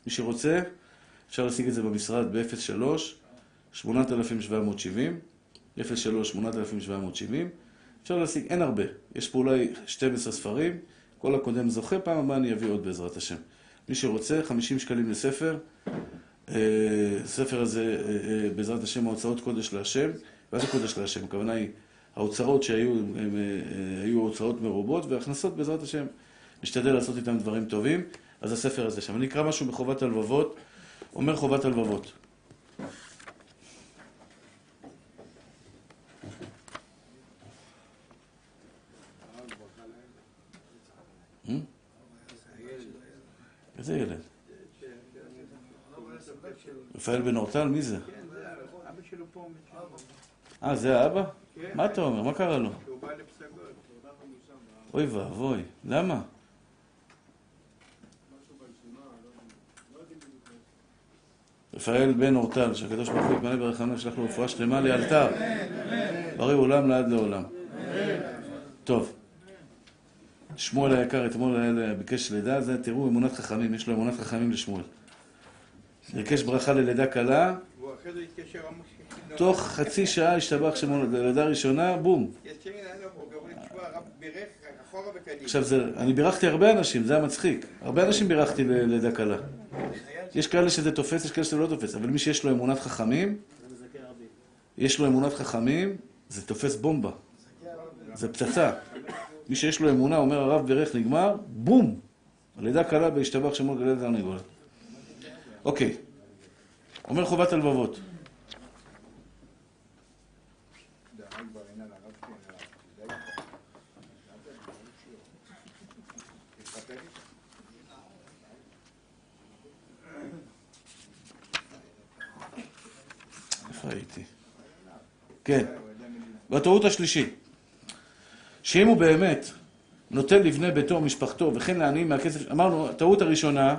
מי שרוצה, אפשר להשיג את זה במשרד ב-03 8770 03 8770 אפשר להשיג, אין הרבה, יש פה אולי 12 ספרים, כל הקודם זוכה, פעם הבאה אני אביא עוד בעזרת השם. מי שרוצה, 50 שקלים לספר, הספר הזה, בעזרת השם, ההוצאות קודש להשם, מה זה קודש להשם? הכוונה היא, ההוצאות שהיו, הם היו הוצאות מרובות, והכנסות בעזרת השם, נשתדל לעשות איתם דברים טובים, אז הספר הזה שם. אני אקרא משהו בחובת הלבבות, אומר חובת הלבבות. איזה ילד? רפאל בן אורטל, מי זה? אה, זה האבא? מה אתה אומר? מה קרה לו? אוי ואבוי, למה? רפאל בן אורטל, שהקדוש ברוך הוא יתמלא ברחמים, ישלח לו רפואה שלמה לאלתר. בריא עולם לעד לעולם. טוב. שמואל היקר אתמול ביקש לידה, זה תראו אמונת חכמים, יש לו אמונת חכמים לשמואל. ביקש ברכה ללידה קלה, תוך חצי שעה השתבח שמו ללידה ראשונה, בום. עכשיו, זה, אני בירכתי הרבה אנשים, זה המצחיק. הרבה אנשים בירכתי ללידה קלה. יש כאלה שזה תופס, יש כאלה שזה לא תופס, אבל מי שיש לו אמונת חכמים, יש לו אמונת חכמים, זה תופס בומבה. זה פצצה. מי שיש לו אמונה, אומר הרב ברך נגמר, בום! הלידה קלה בהשתבח שמו גלי תרנגולת. אוקיי. אומר חובת הלבבות. איפה הייתי? כן. והטעות השלישית, שאם הוא באמת נותן לבני ביתו ומשפחתו וכן לעניים מהכסף, אמרנו, הטעות הראשונה,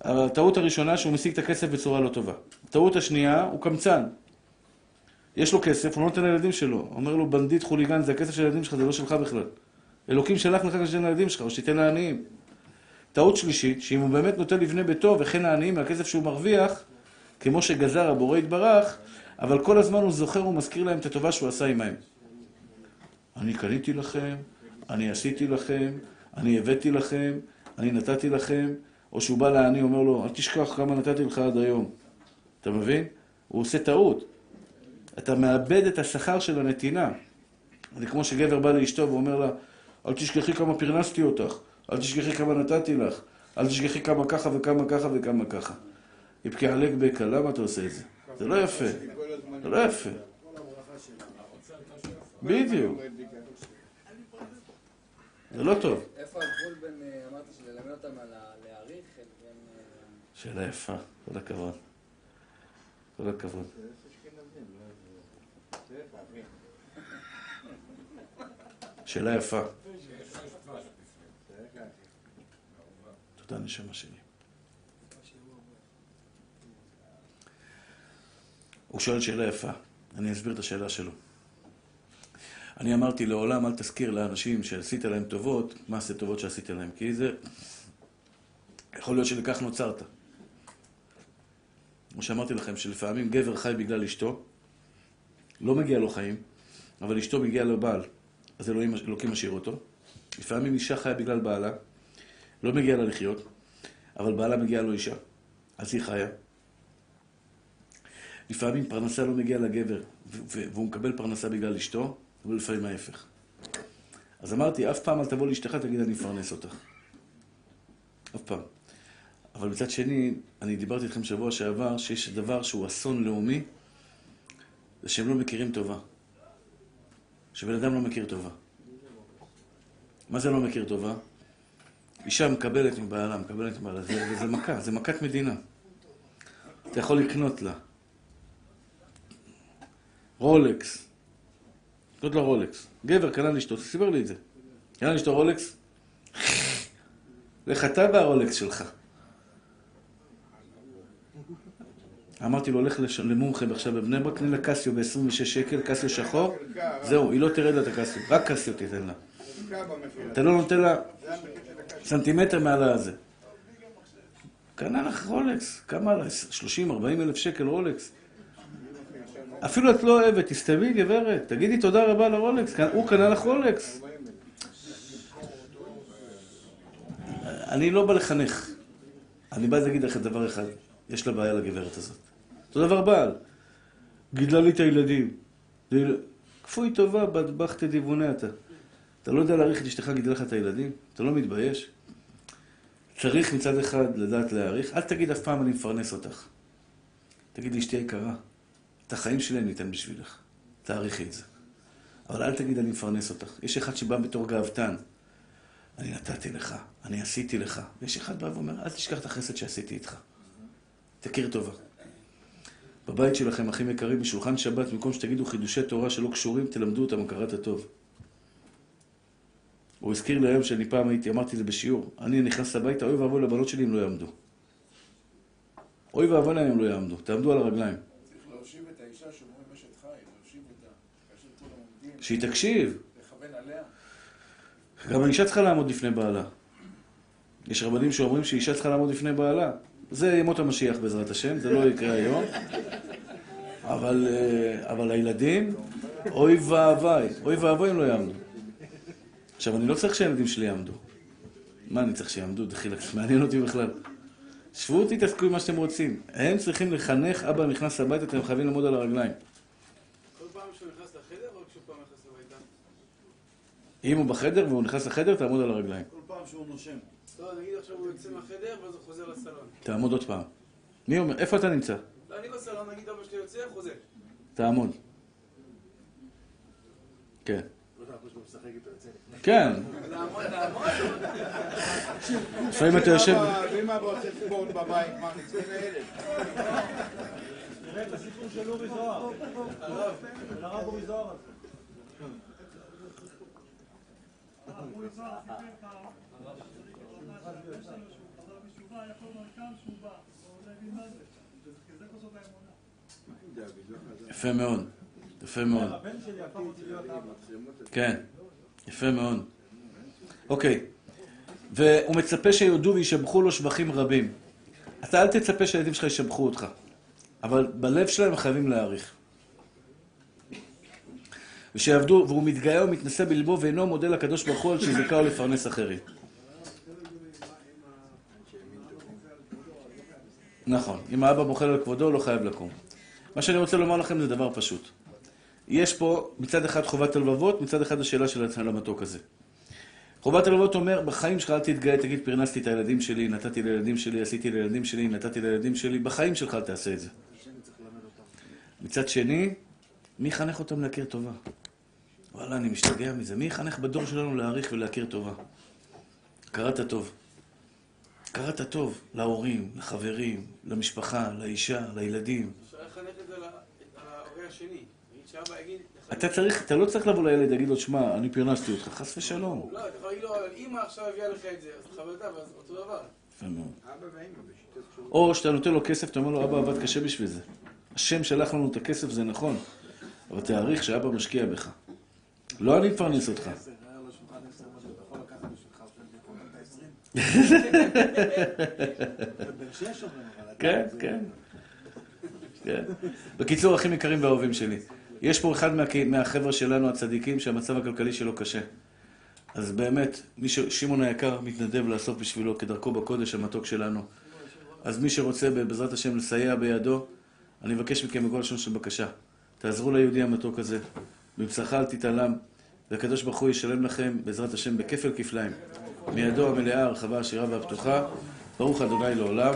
הטעות הראשונה שהוא משיג את הכסף בצורה לא טובה. הטעות השנייה, הוא קמצן. יש לו כסף, הוא לא נותן לילדים שלו. אומר לו, בנדיט חוליגן, זה הכסף של הילדים שלך, זה לא שלך בכלל. אלוקים שלח לך שתיתן לילדים שלך, או שתיתן לעניים. טעות שלישית, שאם הוא באמת נותן לבני ביתו וכן לעניים מהכסף שהוא מרוויח, כמו שגזר הבורא יתברך, אבל כל הזמן הוא זוכר ומזכיר להם את הטובה שהוא עשה עמהם. אני קניתי לכם, אני עשיתי לכם, אני הבאתי לכם, אני נתתי לכם, או שהוא בא לעני, אומר לו, אל תשכח כמה נתתי לך עד היום. אתה מבין? הוא עושה טעות. אתה מאבד את השכר של הנתינה. זה כמו שגבר בא לאשתו ואומר לה, אל תשכחי כמה פרנסתי אותך, אל תשכחי כמה נתתי לך, אל תשכחי כמה ככה וכמה ככה וכמה ככה. יבכה עלק בקה, למה אתה עושה את זה? זה לא יפה. זה לא יפה. בדיוק. זה לא טוב. איפה הגבול בין, אה, אמרת שללמד אותם על הלהעריך, בין... אה, שאלה יפה, כל הכבוד. כל הכבוד. שאלה יפה. תודה, נשמה שלי. הוא שואל שאלה יפה, אני אסביר את השאלה שלו. אני אמרתי לעולם, אל תזכיר לאנשים שעשית להם טובות, מה זה טובות שעשית להם, כי זה... יכול להיות שלכך נוצרת. כמו שאמרתי לכם, שלפעמים גבר חי בגלל אשתו, לא מגיע לו חיים, אבל אשתו מגיע לו בעל, אז אלוהים, אלוקים משאיר אותו. לפעמים אישה חיה בגלל בעלה, לא מגיע לה לחיות, אבל בעלה מגיע לו אישה, אז היא חיה. לפעמים פרנסה לא מגיעה לגבר, והוא מקבל פרנסה בגלל אשתו, אבל לפעמים ההפך. אז אמרתי, אף פעם אל תבוא לאשתך, תגיד, אני אפרנס אותך. אף פעם. אבל מצד שני, אני דיברתי איתכם שבוע שעבר, שיש דבר שהוא אסון לאומי, זה שהם לא מכירים טובה. שבן אדם לא מכיר טובה. מה זה לא מכיר טובה? אישה מקבלת מבעלה, מקבלת מבעלה, זה, זה מכה, זה מכת מדינה. אתה יכול לקנות לה. רולקס. לקנות לה רולקס. גבר קנה לאשתו, סיפר לי את זה. קנה לאשתו רולקס? לך אתה והרולקס שלך. אמרתי לו, לך. למומחה עכשיו בבני ברק, תני לה קסיו ב-26 שקל, קסיו שחור, זהו, היא לא תרד לה את הקסיו, רק קסיו תיתן לה. אתה לא נותן לה סנטימטר מעל הזה. קנה לך רולקס, כמה לה? 30-40 אלף שקל רולקס. אפילו את לא אוהבת, תסתמי גברת, תגידי תודה רבה לרולקס, הוא קנה לך רולקס. אני לא בא לחנך, אני בא להגיד לך דבר אחד, יש לה בעיה לגברת הזאת. אותו דבר בעל, גידלה לי את הילדים. כפוי טובה, בטבחת דיבוני אתה. אתה לא יודע להעריך את אשתך גידלה לך את הילדים? אתה לא מתבייש? צריך מצד אחד לדעת להעריך, אל תגיד אף פעם אני מפרנס אותך. תגיד לי, אשתי יקרה, את החיים שלי אני אתן בשבילך. תעריכי את זה. אבל אל תגיד אני מפרנס אותך. יש אחד שבא בתור גאוותן. אני נתתי לך, אני עשיתי לך. ויש אחד בא ואומר, אל תשכח את החסד שעשיתי איתך. תכיר טובה. בבית שלכם, אחים יקרים, בשולחן שבת, במקום שתגידו חידושי תורה שלא קשורים, תלמדו אותם הכרת הטוב. הוא הזכיר לי היום שאני פעם הייתי, אמרתי את זה בשיעור, אני נכנס הביתה, אוי ואבוי לבנות שלי אם לא יעמדו. אוי ואבוי להם אם לא יעמדו, תעמדו על הרגליים. צריך להושיב את האישה שאומרים אשת חי, להושיב אותה, כאשר כולם עומדים, שהיא תקשיב. גם האישה צריכה לעמוד לפני בעלה. יש רבנים שאומרים שאישה צריכה לעמוד לפני בעלה. זה ימות המשיח בעזרת השם, זה לא יקרה היום. אבל, אה, אבל הילדים, אוי ואבוי, אוי ואבוי אם לא יעמדו. עכשיו, אני לא צריך שהילדים שלי יעמדו. מה אני צריך שיעמדו? דחילק, מעניין אותי בכלל. שבו תתעסקו עם מה שאתם רוצים. הם צריכים לחנך, אבא נכנס הביתה, אתם חייבים לעמוד על הרגליים. כל פעם שהוא נכנס לחדר או כשהוא פעם נכנס הביתה? אם הוא בחדר והוא נכנס לחדר, תעמוד על הרגליים. כל פעם שהוא נושם. לא, נגיד עכשיו הוא יוצא מהחדר ואז הוא חוזר לסלון. תעמוד עוד פעם. מי אומר? איפה אתה נמצא? לא, אני בסלון, נגיד אבא שלי יוצא, חוזר. תעמוד. כן. כן. לפעמים אתה יושב... ואם אבא עושה ספורט בבית, מה צריך לילד? תראה את הסיפור של אורי זוהר. של הרב אורי זוהר. הזה. יפה מאוד. יפה מאוד. כן. יפה מאוד. אוקיי. והוא מצפה שיודו וישבחו לו שבחים רבים. אתה אל תצפה שהילדים שלך ישבחו אותך. אבל בלב שלהם חייבים להעריך. ושיעבדו, והוא מתגאה ומתנשא בלבו ואינו מודה לקדוש ברוך הוא על שהזדכה לפרנס אחרים. נכון, אם האבא בוחר על כבודו, לא חייב לקום. מה שאני רוצה לומר לכם זה דבר פשוט. יש פה מצד אחד חובת הלבבות, מצד אחד השאלה של המתוק הזה. חובת הלבבות אומר, בחיים שלך אל תתגאה, תגיד, פרנסתי את הילדים שלי, נתתי לילדים שלי, עשיתי לילדים שלי, נתתי לילדים שלי, בחיים שלך אל תעשה את זה. מצד שני, מי יחנך אותם להכיר טובה? וואלה, אני משתגע מזה. מי יחנך בדור שלנו להעריך ולהכיר טובה? הכרת הטוב. הכרת הטוב להורים, לחברים, למשפחה, לאישה, לילדים. אתה צריך, אתה לא צריך לבוא לילד להגיד לו, שמע, אני פרנסתי אותך, חס ושלום. לא, אתה יכול להגיד לו, אבל אמא עכשיו הביאה לך את זה, אז אותה, ואז אותו דבר. יפה מאוד. או שאתה נותן לו כסף, אתה אומר לו, אבא עבד קשה בשביל זה. השם שלח לנו את הכסף, זה נכון, אבל תעריך שאבא משקיע בך. לא אני מפרנס אותך. כן, כן. כן. בקיצור, אחים יקרים ואהובים שלי, יש פה אחד מה, מהחבר'ה שלנו, הצדיקים, שהמצב הכלכלי שלו קשה. אז באמת, מי ש... שמעון היקר מתנדב לאסוף בשבילו כדרכו בקודש המתוק שלנו. אז מי שרוצה בעזרת השם לסייע בידו, אני מבקש מכם בכל לשון של בקשה. תעזרו ליהודי המתוק הזה, מבשרך אל תתעלם, והקדוש ברוך הוא ישלם לכם בעזרת השם בכפל כפליים. מידו המלאה, הרחבה, השירה והפתוחה. ברוך אדוני לעולם,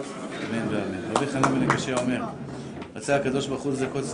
אמן ואמן. רבי חנן בן הקשה אומר, רצה הקדוש ברוך הוא לזכות